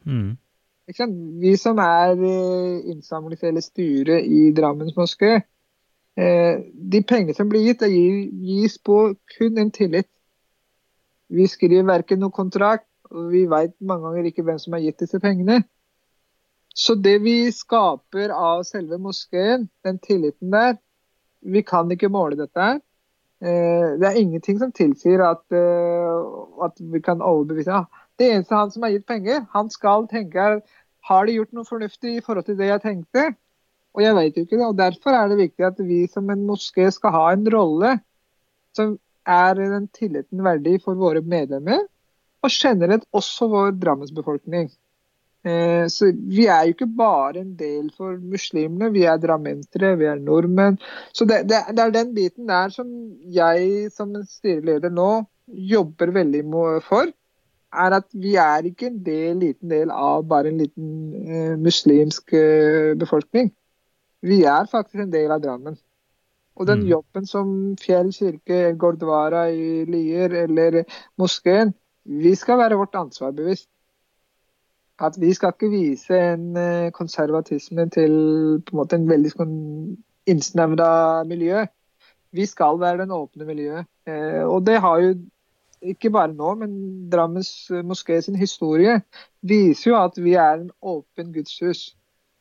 Mm. Vi som er innsamlet innsamlings- eller styret i Drammens moské, eh, de pengene som blir gitt, det gis på kun en tillit. Vi skriver verken noen kontrakt, og vi vet mange ganger ikke hvem som har gitt disse pengene. Så det vi skaper av selve moskeen, den tilliten der, vi kan ikke måle dette her. Eh, Det er ingenting som tilsier at, eh, at vi kan overbevise. Ja, det eneste han som har gitt penger, han skal tenke har de gjort noe fornuftig i forhold til det jeg tenkte? Og jeg vet jo ikke det. og Derfor er det viktig at vi som en moské skal ha en rolle som er den tilliten verdig for våre medlemmer, og generelt også vår Drammensbefolkning. Eh, Så Vi er jo ikke bare en del for muslimene, vi er drammensere, vi er nordmenn. Så det, det, det er den biten der som jeg som styreleder nå jobber veldig for. Er at vi er ikke en del, liten del av bare en liten eh, muslimsk eh, befolkning. Vi er faktisk en del av Drammen. Og den Mm. jobben som Fjell kirke, Gordvara i Lier eller moskeen, vi skal være vårt ansvar bevisst. At vi skal ikke vise en eh, konservatisme til på en måte en veldig sånn innsnevra miljø. Vi skal være den åpne miljøet. Eh, og det har jo ikke bare nå, men Drammens moské sin historie viser jo at vi er en åpen gudshus.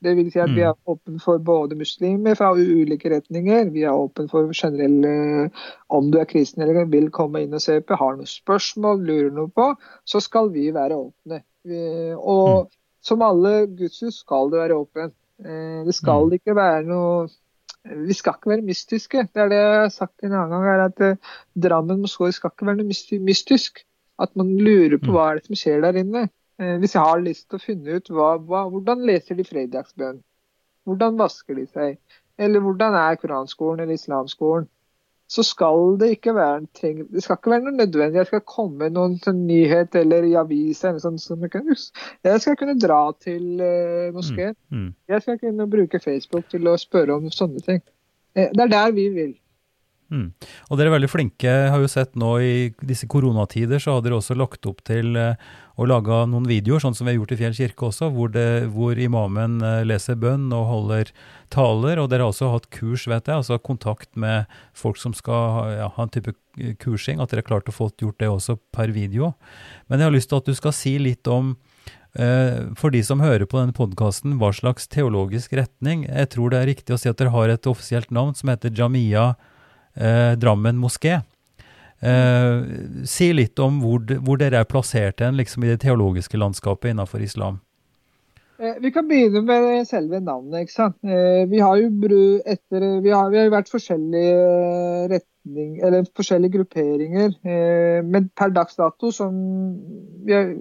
Det vil si at vi er åpen for både muslimer fra ulike retninger. Vi er åpen for generelle Om du er kristen eller vil komme inn og se på, har noen spørsmål, lurer noe på, så skal vi være åpne. Og som alle gudshus skal det være åpent. Eh, Det skal ikke være noe Vi skal ikke være mystiske. Det er det jeg har sagt en annen gang, er at eh, Drammen Moskva skal ikke være noe mystisk. At man lurer på hva er det som skjer der inne. Eh, Hvis jeg har lyst til å finne ut hva, hva, hvordan leser de fredagsbønn, hvordan vasker de seg, eller hvordan er koranskolen eller islamskolen, så skal det ikke være treng- det skal ikke være noe nødvendig. Jeg skal komme noen sånn nyhet eller i avisa eller sånn sånn. jeg skal kunne dra til uh, moskeen. Mm. Jeg skal kunne bruke Facebook til å spørre om sånne ting. Eh, det er der vi vil. Mm. Og dere er veldig flinke. Jeg har jo sett nå i disse koronatider, så har dere også lagt opp til eh, å lage noen videoer, sånn som vi har gjort i Fjell kirke også, hvor, det, hvor imamen eh, leser bønn og holder taler. Og dere har også hatt kurs, vet jeg, altså kontakt med folk som skal ja, ha en type kursing. At dere har klart å få gjort det også per video. Men jeg har lyst til at du skal si litt om eh, for de som hører på denne podkasten, hva slags teologisk retning. Jeg tror det er riktig å si at dere har et offisielt navn som heter Jamia Drammen moské. Eh, si litt om hvor, hvor dere er plassert hen liksom, i det teologiske landskapet innenfor islam. Eh, Vi kan begynne med selve navnet. ikke sant? Eh, Vi har jo etter, vi har, vi har vært forskjellige eh, retning, eller forskjellige grupperinger. eh, Men per dags dato som er,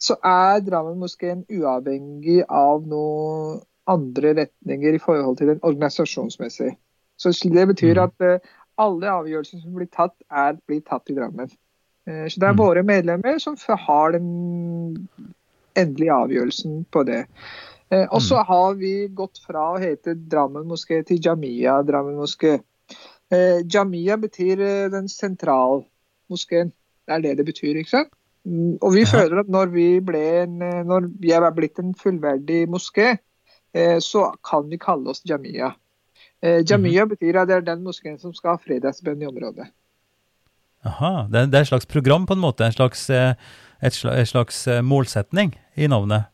så er Drammen moskeen uavhengig av noen andre retninger i forhold til den organisasjonsmessig. Så det betyr Mhm. at eh, alle avgjørelser som blir tatt, er blir tatt i Drammen. Eh, Så det er Mhm. våre medlemmer som har den endelige avgjørelsen på det. Eh, og så har vi gått fra å hete Drammen moské til Jamia Drammen moské. Jamia betyr den sentrale moskeen. Det er det det betyr, ikke sant? Mm, Og vi føler at når vi, ble en, når vi er blitt en fullverdig moské, så kan vi kalle oss Jamia. Eh, Jamia betyr at det er den moskeen som skal ha fredagsbønn i området. Aha, det er, det er et slags program på en måte, en slags, eh, et slags, et slags eh, målsetning i navnet.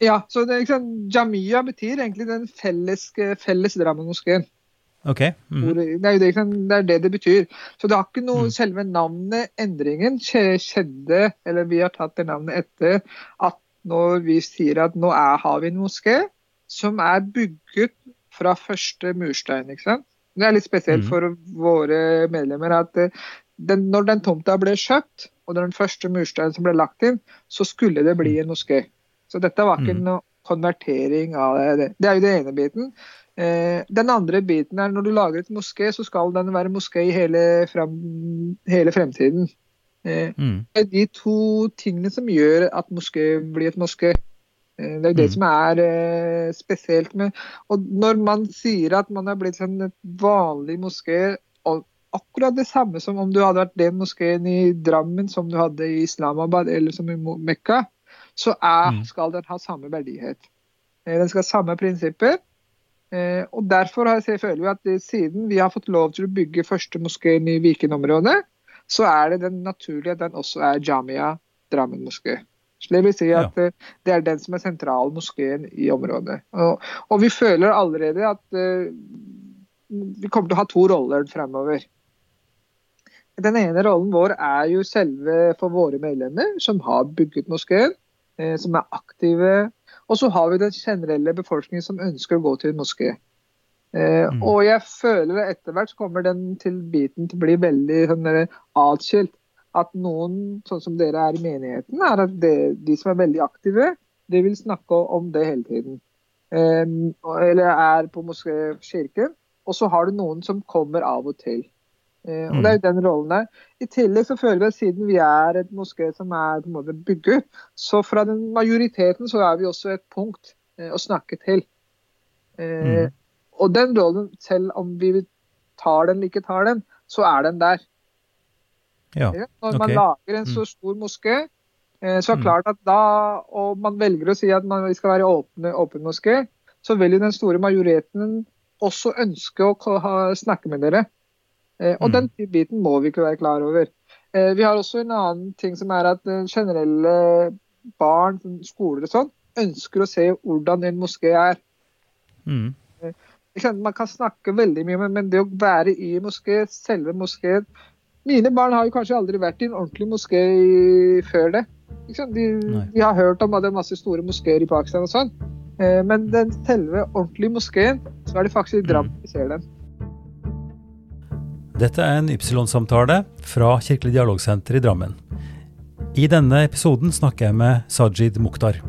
Ja, så det, liksom. Jamia betyr egentlig den felles, felles Drammen-moskeen. Ok. Mm. Det er det, det er det det betyr. Så det har ikke noe Mm. Selve navnet, endringen, skjedde, eller vi har tatt det navnet etter at når vi sier at nå er, har vi en moské som er bygget fra første murstein. ikke sant? Det er litt spesielt Mm. for våre medlemmer at eh, den, når den tomta ble kjøpt, og den første mursteinen som ble lagt inn, så skulle det bli en moské. Så dette var ikke Mm. noe konvertering av det. Det er jo den ene biten. Eh, den andre biten er når du lager et moské, så skal den være moské i hele, frem, hele fremtiden. Eh, Mm. det er de to tingene som gjør at moské blir et moské. Eh, Det er det Mm. som er eh, spesielt med Og når man sier at man er blitt en vanlig moské, akkurat det samme som om du hadde vært den moskeen i Drammen som du hadde i Islamabad eller som i Mekka, så er, Mm. skal den ha samme verdighet. Eh, Den skal ha samme prinsipper. Eh, og Derfor har jeg vi at siden vi har fått lov til å bygge første moskeen i Viken-området, så er det den naturlige at den også er Jamia Drammen moské. Det vil si at ja. det er den som er sentralmoskeen i området. Og, og vi føler allerede at uh, vi kommer til å ha to roller fremover. Den ene rollen vår er jo selve for våre medlemmer, som har bygget moskeen, eh, som er aktive. Og så har vi den generelle befolkningen som ønsker å gå til en moské. Eh, Mm. Og jeg føler at etter hvert så kommer den til biten til å bli veldig sånn atskilt. At noen, sånn som dere er i menigheten, er at det, de som er veldig aktive, de vil snakke om det hele tiden. Um, eller er på moskékirken. Og så har du noen som kommer av og til. Uh, og Mm. det er jo den rollen der. I tillegg så føler vi at siden vi er et moské som er på en måte bygget, så fra den majoriteten så er vi også et punkt uh, å snakke til. Uh, Mm. Og den rollen, selv om vi tar den eller ikke tar den, så er den der. Ja. Når okay. man lager en Mm. så stor moské, eh, så er det Mm. klart at da, og man velger å si at man skal være åpne, åpen moské, så vil jo den store majoriteten også ønske å ha, snakke med dere. Eh, og Mm. den biten må vi ikke være klar over. Eh, vi har også en annen ting som er at generelle barn, sånn skoler og sånn, ønsker å se hvordan en moské er. Mm. Man kan snakke veldig mye, men- men det å være i moské, selve moskeen Mine barn har jo kanskje aldri vært i en ordentlig moské før det. Ikke sant? De, de har hørt om at det er masse store moskeer i Pakistan og sånn. Eh, Men den selve ordentlige moskeen, så er det faktisk i Drammen vi ser den. Dette er en Ypsilon-samtale fra Kirkelig dialogsenter i Drammen. I denne episoden snakker jeg med Sajid Mukhtar.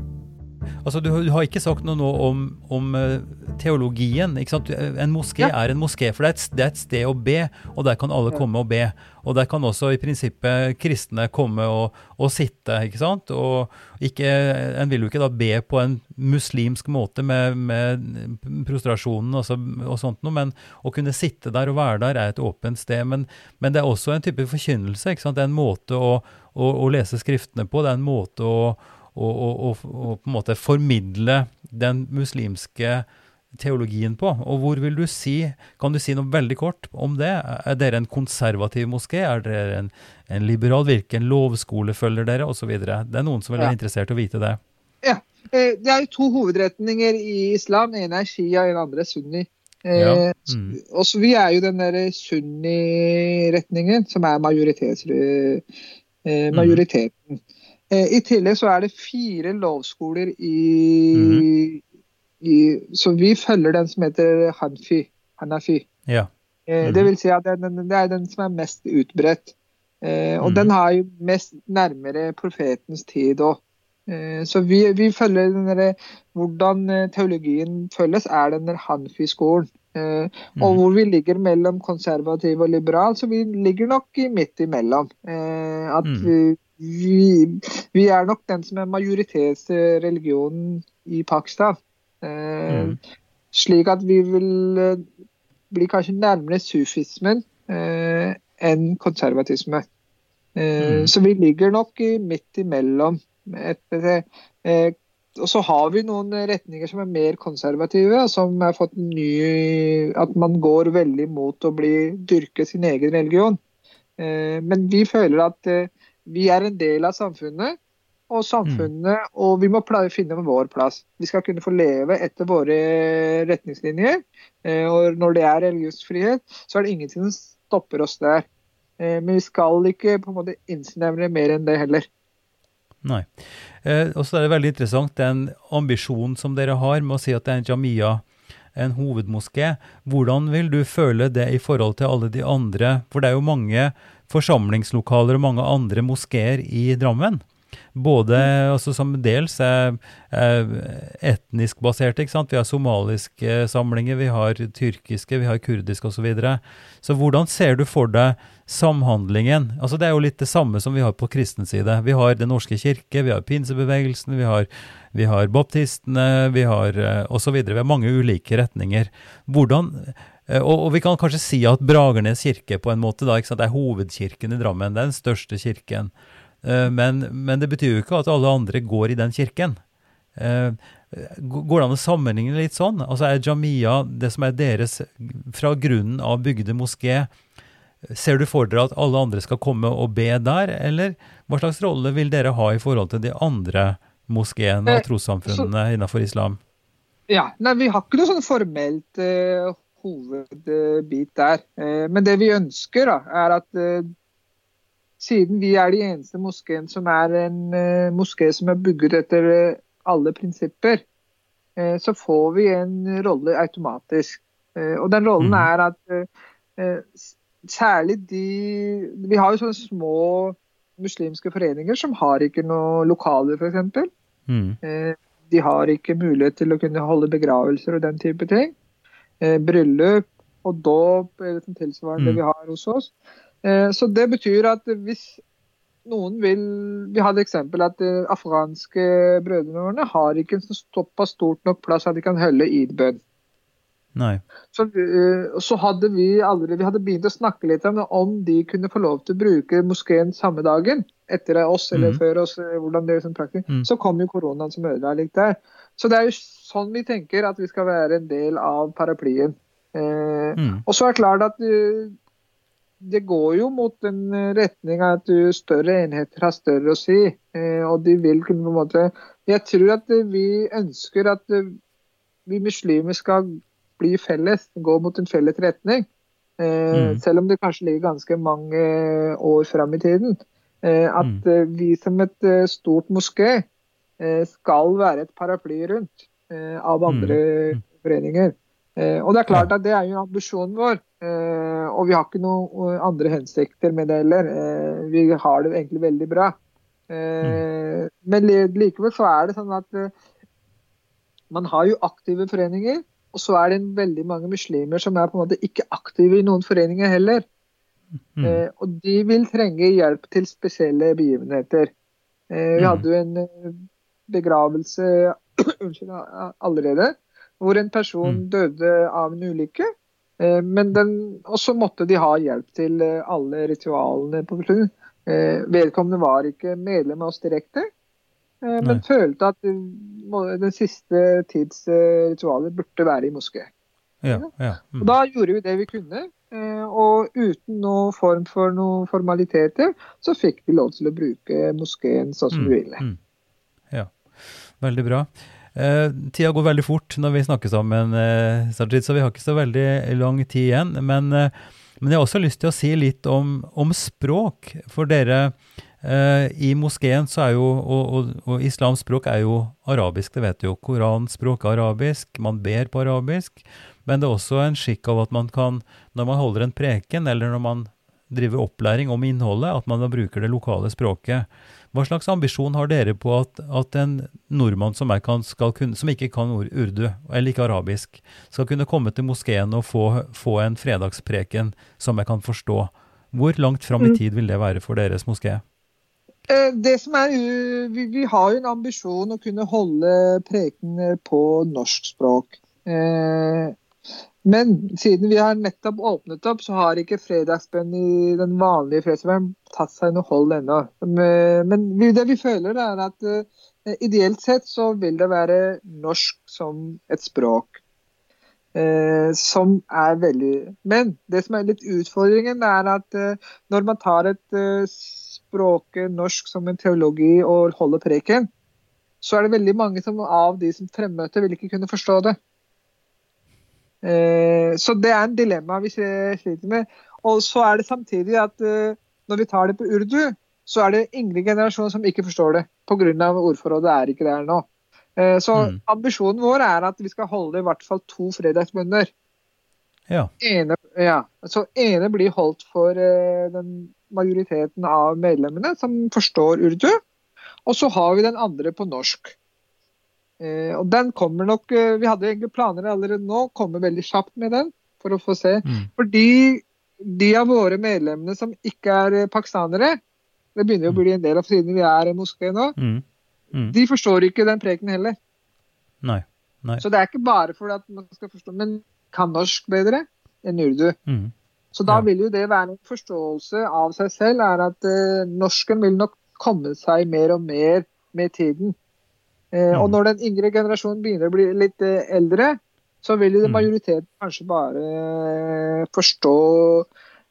Altså, du, du har ikke sagt noe nå om, om eh, teologien. ikke sant? En moské Ja. er en moské, for det er, et, det er et sted å be, og der kan alle komme og be. Og der kan også i prinsippet kristne komme og, og sitte, ikke sant? Og ikke, en vil jo ikke da be på en muslimsk måte med, med prostrasjonen og, så, og sånt noe, men å kunne sitte der og være der er et åpent sted. Men, men det er også en type forkynnelse. ikke sant? Det er en måte å, å, å lese skriftene på. Det er en måte å, å, å, å, å på en måte formidle den muslimske teologien på. Og hvor vil du si, kan du si noe veldig kort om det? Er dere en konservativ moské? Er dere en, en liberal? Hvilken lovskole følger dere? Videre. Det er noen som vil være Ja. interessert i å vite det. Ja. Det er jo to hovedretninger i islam. Den ene er shia, den andre er sunni. Eh, Ja. Mm. Og så Vi er jo den der sunni-retningen, som er eh, Mhm. majoriteten. Mm. I tillegg så er det fire lovskoler i, Mhm. I Så vi følger den som heter Hanfi. Hanafi. Ja. Mhm. Det vil si at det, er den- det er den som er mest utbredt. Eh, og mm. den har jo mest nærmere profetens tid òg. Eh, så vi, vi følger den der, Hvordan eh, teologien følges, er den Hanfi-skolen. Eh, og Mhm. hvor vi ligger mellom konservativ og liberal, så vi ligger nok i midt imellom. Eh, at Mhm. vi, vi, vi er nok den som er majoritetsreligionen i Pakistan. Eh, Mhm. Slik at vi vil eh, bli kanskje nærmere sufismen eh, enn konservatisme. Eh, Mhm. Så vi ligger nok midt imellom. Eh, og så har vi noen retninger som er mer konservative, som har fått ny At man går veldig mot å bli dyrke sin egen religion. Eh, men vi føler at vi er en del av samfunnet, og samfunnet, og vi må pla- finne vår plass. Vi skal kunne få leve etter våre retningslinjer. Eh, og når det er religionsfrihet, så er det ingenting som stopper oss der. Eh, men vi skal ikke på en måte innsnevre mer enn det heller. Nei. Eh, og så er det veldig interessant den ambisjonen som dere har med å si at det er en jamia, en hovedmoské. Hvordan vil du føle det i forhold til alle de andre? For det er jo mange forsamlingslokaler og mange andre moskeer i Drammen. Både også som dels er, etnisk baserte. ikke sant? Vi har somaliske samlinger, vi har tyrkiske, vi har kurdiske osv. Så, videre. så hvordan ser du for deg samhandlingen? Altså Det er jo litt det samme som vi har på kristen side. Vi har Den norske kirke, vi har pinsebevegelsen, vi har, vi har baptistene, vi har eh, osv. Vi har mange ulike retninger. Hvordan eh, og, og vi kan kanskje si at Bragernes kirke på en måte da, ikke sant? det er hovedkirken i Drammen. Det er den største kirken. Eh, Men, men det betyr jo ikke at alle andre går i den kirken. Eh, Går det an å sammenligne litt sånn? Altså Er Jamia det som er deres fra grunnen av bygde moské? Ser du for dere at alle andre skal komme og be der, eller hva slags rolle vil dere ha i forhold til de andre moskeene og Eh, trossamfunnene innenfor islam? Ja, nei, Vi har ikke noe sånn formelt eh, hovedbit der. Eh, men det vi ønsker, da, er at eh, siden vi er de eneste moskeen som er en eh, moské som er bygget etter eh, alle prinsipper, eh, så får vi en rolle automatisk. Og den rollen Mhm. er at særlig de Vi har jo sånne små muslimske foreninger som har ikke noe lokaler, f.eks. Mm. De har ikke mulighet til å kunne holde begravelser og den type ting. Bryllup og dåp eller tilsvarende Mm. vi har hos oss. Eh, så det betyr at hvis noen vil Vi hadde eksempel at eh, afghanske brødrene våre har ikke en sånn såpass stort nok plass at de kan holde id-bønn. Nei. Så, eh, så hadde vi aldri, vi hadde begynt å snakke litt om om de kunne få lov til å bruke moskeen samme dagen. Etter oss eller mm. før oss. hvordan det er som praktisk. Mm. Så kom jo koronaen som ødela litt der. Så det er jo sånn vi tenker at vi skal være en del av paraplyen. Eh, Mm. og så er det klart at det går jo mot en eh, retning at større enheter har større å si. Eh, og de vil kunne på en måte Jeg tror at eh, vi ønsker at vi muslimer skal bli felles, gå mot en felles retning. Mm. Selv om det kanskje ligger ganske mange år fram i tiden. At eh, vi som et stort moské skal være et paraply rundt av andre Mm. foreninger. Eh, og det er klart at det er jo ambisjonen vår. Eh, og vi har ikke noen andre hensikter med det heller. Eh, vi har det egentlig veldig bra. Eh, Men likevel så er det sånn at eh, man har jo aktive foreninger. Og så er det en veldig mange muslimer som er på en måte ikke aktive i noen foreninger heller. Mm. Eh, og de vil trenge hjelp til spesielle begivenheter. Eh, vi Mm. hadde jo en eh, begravelse *clears throat* allerede, hvor en person Mm. døde av en ulykke. Eh, men den, og så måtte de ha hjelp til eh, alle ritualene på flyet. Eh, vedkommende var ikke medlem av oss direkte, men Nei. følte at den siste tids ritualer burde være i moské. Ja, ja. Mm. Da gjorde vi det vi kunne. Og uten noen form for noen formaliteter, så fikk de lov til å bruke moskeen sånn som ville. Mm. Ja, veldig bra. Eh, tida går veldig fort når vi snakker sammen, eh, Sajid, så vi har ikke så veldig lang tid igjen. Men, eh, men jeg har også lyst til å si litt om, om språk. For dere eh, i moskeen så er jo, og, og, og islams språk er jo arabisk, det vet du jo. Koranspråk er arabisk, man ber på arabisk. Men det er også en skikk av at man kan, når man holder en preken, eller når man driver opplæring om innholdet, at man da bruker det lokale språket. Hva slags ambisjon har dere på at, at en nordmann som, kan, skal kunne, som ikke kan ur- urdu, eller ikke arabisk, skal kunne komme til moskeen og få, få en fredagspreken som jeg kan forstå? Hvor langt fram i Mm. tid vil det være for deres moské? Eh, Det som er, vi, vi har jo en ambisjon å kunne holde prekener på norsk språk. Men siden vi har nettopp åpnet opp, så har ikke fredagsbønn i den vanlige fredagsbønnen tatt seg noe hold ennå. Men det vi føler, er at eh, ideelt sett så vil det være norsk som et språk. Eh, som er veldig Men det som er litt utfordringen, er at eh, når man tar et språket norsk som en teologi og holder preken, så er det veldig mange som, av de som fremmøter, vil ikke kunne forstå det. Eh, så det er en dilemma vi sliter med. Og så er det samtidig at eh, når vi tar det på urdu, så er det yngre generasjoner som ikke forstår det. Pga. ordforrådet er ikke der nå. Eh, så Mm. ambisjonen vår er at vi skal holde i hvert fall to fredagsbønder. Ja. Ene, ja, så ene blir holdt for den majoriteten av medlemmene som forstår urdu. Og så har vi den andre på norsk. Eh, og den kommer nok eh, Vi hadde egentlig planer allerede nå, kommer veldig kjapt med den for å få se. Mm. Fordi de av våre medlemmene som ikke er eh, pakistanere, det begynner jo å bli en del av siden vi er i moské nå, Mm. Mm. de forstår ikke den preken heller. Nei. Nei. Så det er ikke bare fordi at man skal forstå, men kan norsk bedre enn urdu. Mm. Så da Ja. vil jo det være en forståelse av seg selv, er at eh, norsken vil nok komme seg mer og mer med tiden. Eh, Og Mm. når den yngre generasjonen begynner å bli litt eh, eldre, så vil jo Mm. majoriteten kanskje bare eh, forstå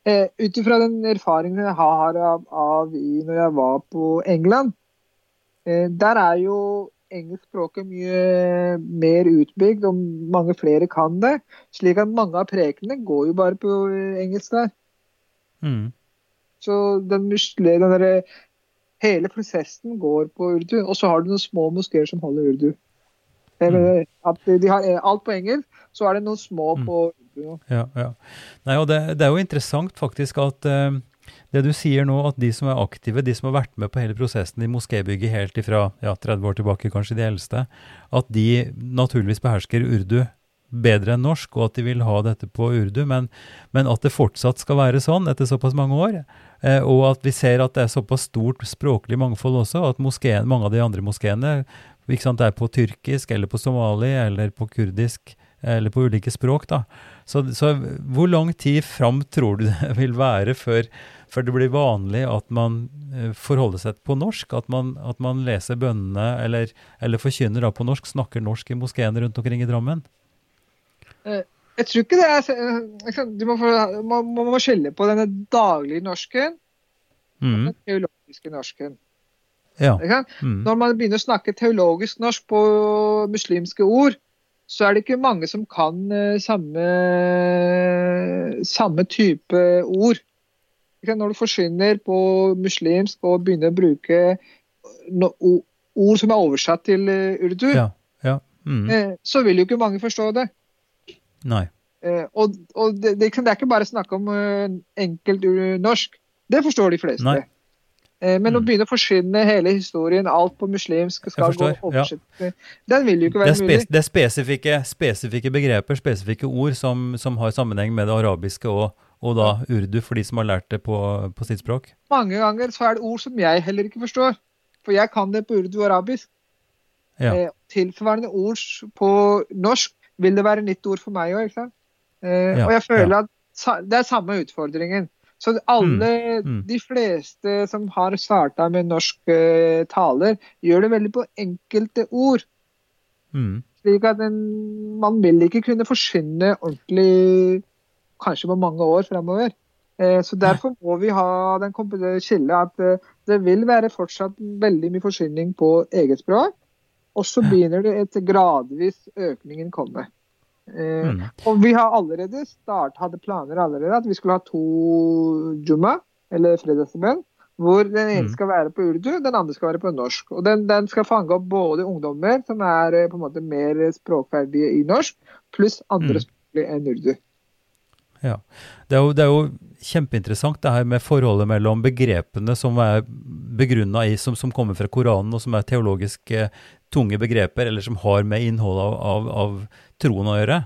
eh, Ut ifra den erfaringen jeg har av, av i når jeg var på England, eh, der er jo engelskspråket mye mer utbygd, og mange flere kan det. Slik at mange av prekenene går jo bare på eh, engelsk der. Mm. Så den, den hele prosessen går på urdu. Og så har du noen små moskeer som holder urdu. Mm. At de har eh, alt på engelsk, så er det noen små Mm. på urdu. Ja, ja. Nei, og det, det er jo interessant faktisk at uh, det du sier nå, at de som er aktive, de som har vært med på hele prosessen i moskébygget helt ifra ja, 30 år tilbake, kanskje de eldste, at de naturligvis behersker urdu bedre enn norsk, og at de vil ha dette på urdu, men, men at det fortsatt skal være sånn etter såpass mange år, eh, og at vi ser at det er såpass stort språklig mangfold også, at moskeen, mange av de andre moskeene er på tyrkisk, eller på somali, eller på kurdisk, eller på ulike språk, da. Så, så hvor lang tid fram tror du *laughs* det vil være før, før det blir vanlig at man eh, forholder seg på norsk? At man, at man leser bønnene, eller, eller forkynner da på norsk, snakker norsk i moskeen rundt omkring i Drammen? Jeg tror ikke det er ikke Du må, få- må, skille på denne daglige norsken og Mm. den teologiske norsken. Ja. Mm. Når man begynner å snakke teologisk norsk på muslimske ord, så er det ikke mange som kan eh, samme, samme type ord. Når du forsvinner på muslimsk og begynner å bruke no, ord som er oversatt til eh, urdu, Ja. ja. Mm. eh, så vil jo ikke mange forstå det. Nei. Eh, og og det, det, det er ikke bare snakk om eh, enkelt norsk. Det forstår de fleste. Nei. Eh, men å Mm. begynne å forsvinne hele historien, alt på muslimsk skal gå ja. Den vil jo ikke være mulig. det er spesifikke, spesifikke begreper, spesifikke ord, som, som har sammenheng med det arabiske og, og da urdu, for de som har lært det på, på sitt språk. Mange ganger så er det ord som jeg heller ikke forstår. For jeg kan det på urdu og arabisk. Ja. Eh, tilsvarende ord på norsk vil det være nytt ord for meg òg. Eh, Ja, og jeg føler at sa, det er samme utfordringen. Så alle, Mm, mm. de fleste som har starta med norsk uh, taler, gjør det veldig på enkelte ord. Mm. Slik at en, man vil ikke kunne forsvinne ordentlig kanskje på mange år fremover. Eh, så Derfor må vi ha den skillet at eh, det vil være fortsatt veldig mye forsyning på eget språk. Og så begynner det et gradvis økningen komme. Eh, Mm. og vi har allerede start, hadde planer allerede at vi skulle ha to juma, eller fredagsbønn, hvor den ene Mm. skal være på urdu, den andre skal være på norsk. Og den, den skal fange opp både ungdommer som er eh, på en måte mer språkferdige i norsk, pluss andre Mm. språklige enn urdu. Ja. Det er, jo, det er jo kjempeinteressant det her med forholdet mellom begrepene som er begrunna i, som, som kommer fra Koranen, og som er teologisk eh, tunge begreper, eller som har med innholdet av, av, av troen å gjøre,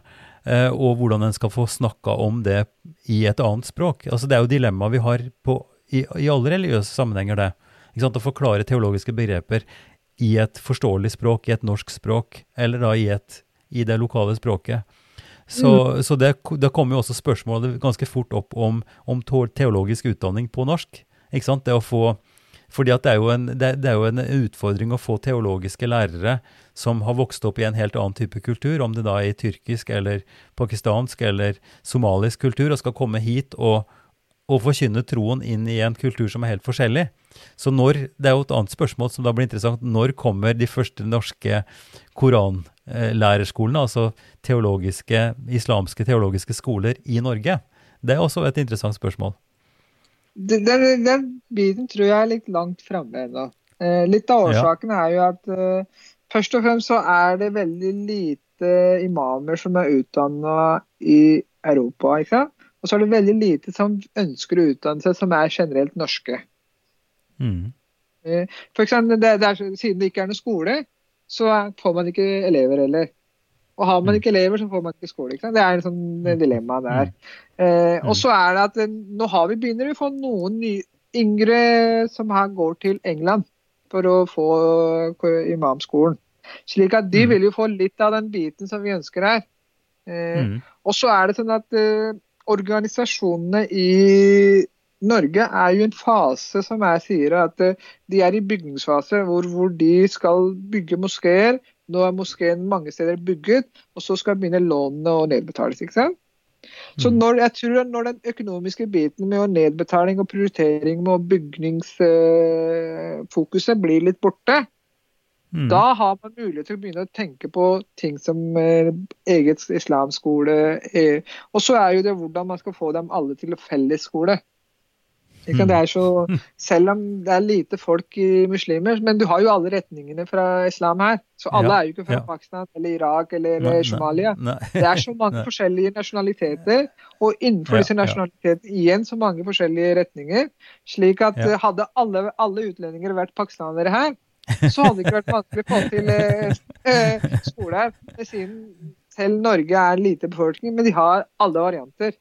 eh, og hvordan en skal få snakka om det i et annet språk. Altså Det er jo dilemmaet vi har på, i, i alle religiøse sammenhenger, det. Å forklare teologiske begreper i et forståelig språk, i et norsk språk, eller da i, et, i det lokale språket. Så, så det, det kommer jo også spørsmålet ganske fort opp om, om teologisk utdanning på norsk. Ikke sant? Det å få, fordi at det er, jo en, det, er jo en utfordring å få teologiske lærere som har vokst opp i en helt annen type kultur, om det da er i tyrkisk eller pakistansk eller somalisk kultur, og skal komme hit og, og forkynne troen inn i en kultur som er helt forskjellig. Så når, Det er jo et annet spørsmål som da blir interessant. Når kommer de første norske koranlærerskolene, altså teologiske, islamske teologiske skoler i Norge? Det er også et interessant spørsmål. Den, den, den biten tror jeg er litt langt framme ennå. Eh, litt av Ja. årsaken er jo at eh, først og fremst så er det veldig lite imamer som er utdanna i Europa. ikke sant? Og så er det veldig lite som ønsker å utdanne seg som er generelt norske. Mm. For eksempel, det, det er, siden det ikke er noe skole, så får man ikke elever heller. Og har man Mm. ikke elever, så får man ikke skole. Ikke? Det er en sånn eh, dilemma der. Eh, Mm. og så er det at eh, nå har vi begynner vi å få noen nye, yngre som her går til England for å få eh, imamskolen. Slik at de Mm. vil jo få litt av den biten som vi ønsker her. Eh, Mm. og så er det sånn at eh, organisasjonene i Norge er jo en fase som jeg sier at eh, de er i bygningsfase, hvor, hvor de skal bygge moskeer. Nå er moskeen mange steder bygget, og så skal begynne lånene å nedbetales. ikke sant? Så Mm. når, jeg tror at når den økonomiske biten med nedbetaling og prioritering med bygningsfokuset blir litt borte, Mm. da har man mulighet til å begynne å tenke på ting som eh, eget islamskole. Eh, og så er jo det hvordan man skal få dem alle til fellesskole. Ikke sant? Mm. Det er så, selv om det er lite folk i muslimer, men du har jo alle retningene fra islam her. Så alle Ja, er jo ikke fra ja. Pakistan eller Irak eller Nei, Somalia. nei. Nei. Det er så *laughs* mange forskjellige nasjonaliteter, og innenfor Ja, disse nasjonalitetene igjen så mange forskjellige retninger. Slik at hadde alle, alle utlendinger vært pakistanere her, så hadde det ikke vært vanskelig å få til eh, eh, skole her. Siden selv Norge er en lite befolkning, men de har alle varianter.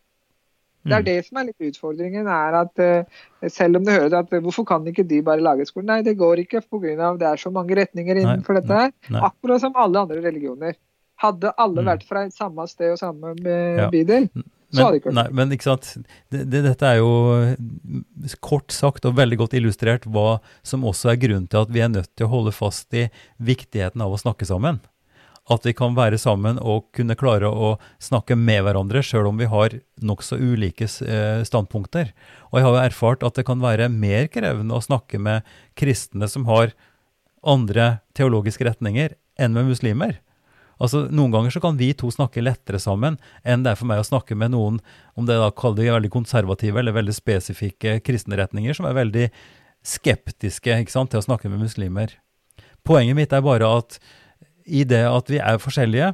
Det er Mm. det som er litt utfordringen, er at eh, selv om du hører at eh, hvorfor kan ikke de bare lage skolen? Nei, det går ikke pga. det er så mange retninger innenfor dette her. nei. Akkurat som alle andre religioner. Hadde alle Mm. vært fra samme sted og samme bydel, Ja. så hadde ikke vært nei, men ikke sant, det, det, dette er jo kort sagt og veldig godt illustrert hva som også er grunnen til at vi er nødt til å holde fast i viktigheten av å snakke sammen. At vi kan være sammen og kunne klare å snakke med hverandre, sjøl om vi har nokså ulike eh, standpunkter. Og jeg har jo erfart at det kan være mer krevende å snakke med kristne som har andre teologiske retninger, enn med muslimer. Altså, Noen ganger så kan vi to snakke lettere sammen enn det er for meg å snakke med noen om det da kaller de veldig konservative eller veldig spesifikke kristne retninger, som er veldig skeptiske sant, til å snakke med muslimer. Poenget mitt er bare at i det at vi er forskjellige,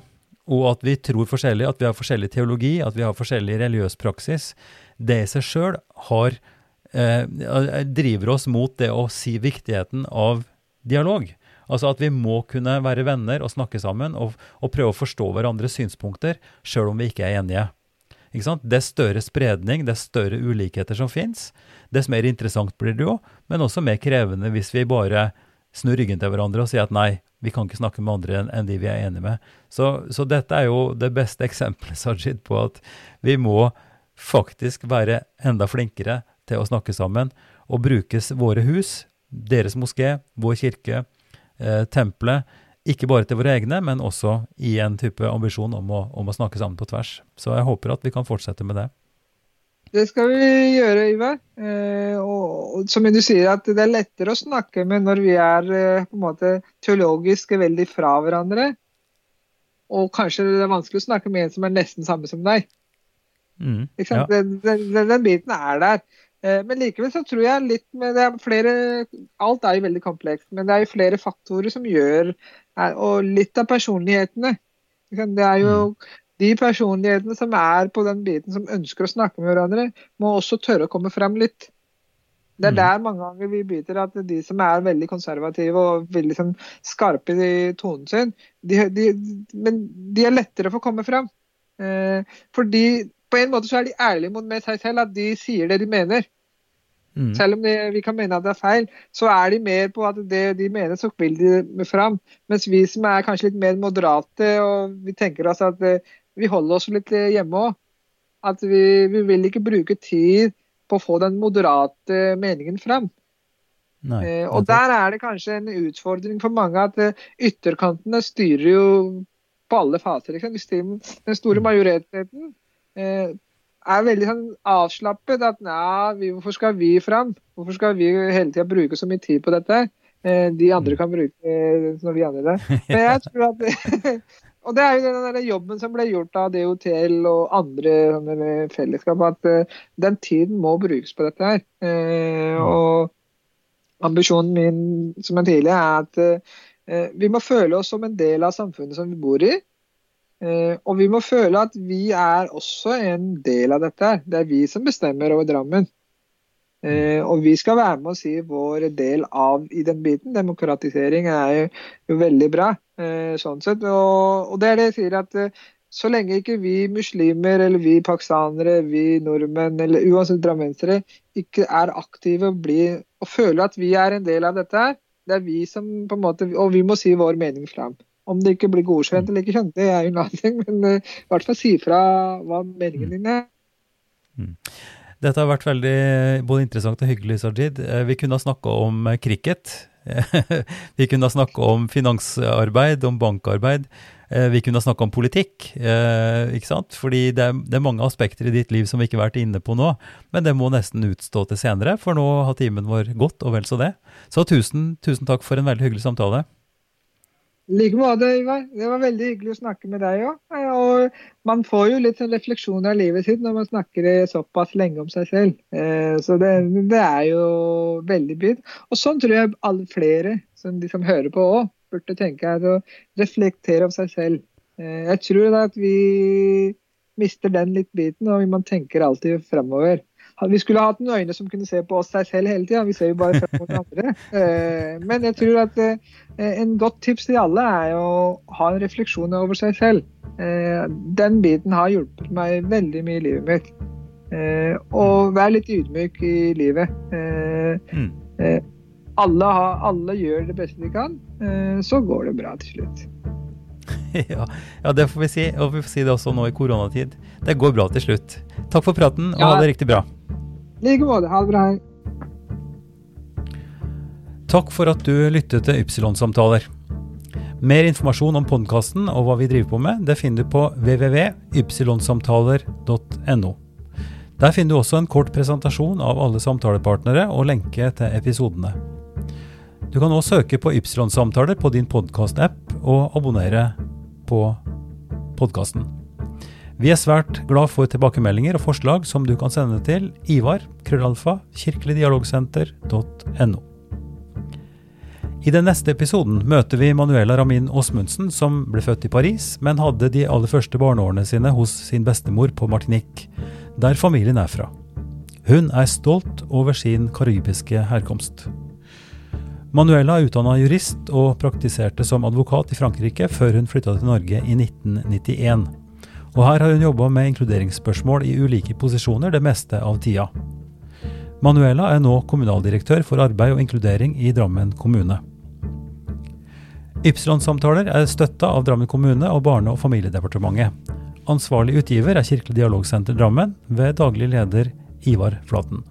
og at vi tror forskjellig, at vi har forskjellig teologi, at vi har forskjellig religiøs praksis, det i seg sjøl eh, driver oss mot det å si viktigheten av dialog. Altså at vi må kunne være venner og snakke sammen og, og prøve å forstå hverandres synspunkter, sjøl om vi ikke er enige. Ikke? Dess større spredning, dess større ulikheter som fins, dess mer interessant blir det jo, men også mer krevende hvis vi bare snur ryggen til hverandre og si at nei, vi kan ikke snakke med andre enn de vi er enige med. Så, så, dette er jo det beste *laughs* eksempelet Sajid, på at vi må faktisk være enda flinkere til å snakke sammen og brukes våre hus, deres moské, vår kirke, eh, tempelet, ikke bare til våre egne, men også i en type ambisjon om å, om å, snakke sammen på tvers. Så jeg håper at vi kan fortsette med det. Det skal vi gjøre, Ivar. Eh, og, som du sier, at det er lettere å snakke med når vi er eh, på en måte teologisk veldig fra hverandre. Og kanskje det er vanskelig å snakke med en som er nesten samme som deg. Mm, ja. den, den, den, biten er der. Eh, men likevel så tror jeg litt med det er flere Alt er jo veldig komplekst, men det er jo flere faktorer som gjør Og litt av personlighetene. Det er jo mm. De personlighetene som er på den biten som ønsker å snakke med hverandre, må også tørre å komme frem litt. Det er mm. der mange ganger vi biter at de som er veldig konservative og veldig sånn, skarpe i tonen sin, de, de, men de er lettere for å komme frem. Eh, fordi på en måte så er de ærlige mot seg selv, at de sier det de mener. Mm. Selv om de, vi kan mene at det er feil, så er de mer på at det de mener, så vil de fram. Mens vi som er kanskje litt mer moderate, og vi tenker oss at uh, vi holder oss litt eh, hjemme òg. At vi, vi, vil ikke bruke tid på å få den moderate meningen fram. Nei, eh, og der er det kanskje en utfordring for mange at uh, ytterkantene styrer jo på alle faser. Liksom. Den store mm. majoriteten Eh, er veldig sånn avslappet. At nei, hvorfor skal vi fram? Hvorfor skal vi hele tida bruke så mye tid på dette? Eh, de andre mm. kan bruke det når vi andre det. *laughs* Men jeg tror at *laughs* Og det er jo den der jobben som ble gjort av DOTL og andre fellesskap, at den tiden må brukes på dette her. Mm. Og ambisjonen min som en tidligere er at vi må føle oss som en del av samfunnet som vi bor i. Eh, og vi må føle at vi er også en del av dette. Det er vi som bestemmer over Drammen. Eh, og vi skal være med og si vår del av i den biten. Demokratisering er jo, jo veldig bra. Eh, sånn sett. Og, og, det er det jeg sier at så lenge ikke vi muslimer eller vi pakistanere, vi nordmenn eller uansett drammensere ikke er aktive og, blir, og føler at vi er en del av dette her, det er vi som på en måte, Og vi må si vår mening fram. Om det ikke blir godkjent eller ikke kjent, det er jo en annen ting. *laughs* Men uh, i hvert fall si fra hva meningen din er. Mm. Dette har vært veldig både interessant og hyggelig, Sajid. Eh, vi kunne ha snakka om eh, cricket. *laughs* vi kunne ha snakka om finansarbeid, om bankarbeid. Vi kunne ha snakka om politikk. ikke sant? Fordi det er, mange aspekter i ditt liv som vi ikke har vært inne på nå. Men det må nesten utstå til senere, for nå har timen vår gått, og vel så det. Så tusen, tusen takk for en veldig hyggelig samtale. I like måte, Ivar. Det var veldig hyggelig å snakke med deg òg. Og man får jo litt sånn refleksjoner av livet sitt når man snakker såpass lenge om seg selv. Eh, så det, det er jo veldig fint. Og sånn tror jeg alle flere som de som hører på òg, burde tenke at å reflektere om seg selv. Eh, jeg tror at vi mister den litt biten, og man tenker alltid fremover. Vi skulle hatt noen øyne som kunne se på oss selv hele tida. Vi ser jo bare frem mot andre. *laughs* Eh, men jeg tror at eh, en godt tips til alle er å ha en refleksjon over seg selv. Eh, den biten har hjulpet meg veldig mye i livet mitt. Og vær litt ydmyk i livet. Mm. Alle, har, alle gjør det beste de kan, så går det bra til slutt. *laughs* Ja, ja, det får vi si. Og vi får si det også nå i koronatid. Det går bra til slutt. Takk for praten, og ja. ha det riktig bra like måte. Ha det bra. Takk for at du lyttet til Ypsilon-samtaler. Mer informasjon om podkasten og hva vi driver på med, det finner du på www.ypsilonsamtaler.no. Der finner du også en kort presentasjon av alle samtalepartnere og lenke til episodene. Du kan også søke på Ypsilon-samtaler på din podkast-app og abonnere på podkasten. Vi er svært glad for tilbakemeldinger og forslag som du kan sende til Ivar, krøllalfa, kirkeligdialogsenter.no. I den neste episoden møter vi Manuela Ramin Osmundsen, som ble født i Paris, men hadde de aller første barneårene sine hos sin bestemor på Martinique, der familien er fra. Hun er stolt over sin karibiske herkomst. Manuela er utdanna jurist og praktiserte som advokat i Frankrike før hun flytta til Norge i 1991. Og her har hun jobba med inkluderingsspørsmål i ulike posisjoner det meste av tida. Manuela er nå kommunaldirektør for arbeid og inkludering i Drammen kommune. Ypsilon-samtaler er støtta av Drammen kommune og Barne- og familiedepartementet. Ansvarlig utgiver er Kirkelig dialogsenter Drammen, ved daglig leder Ivar Flaten.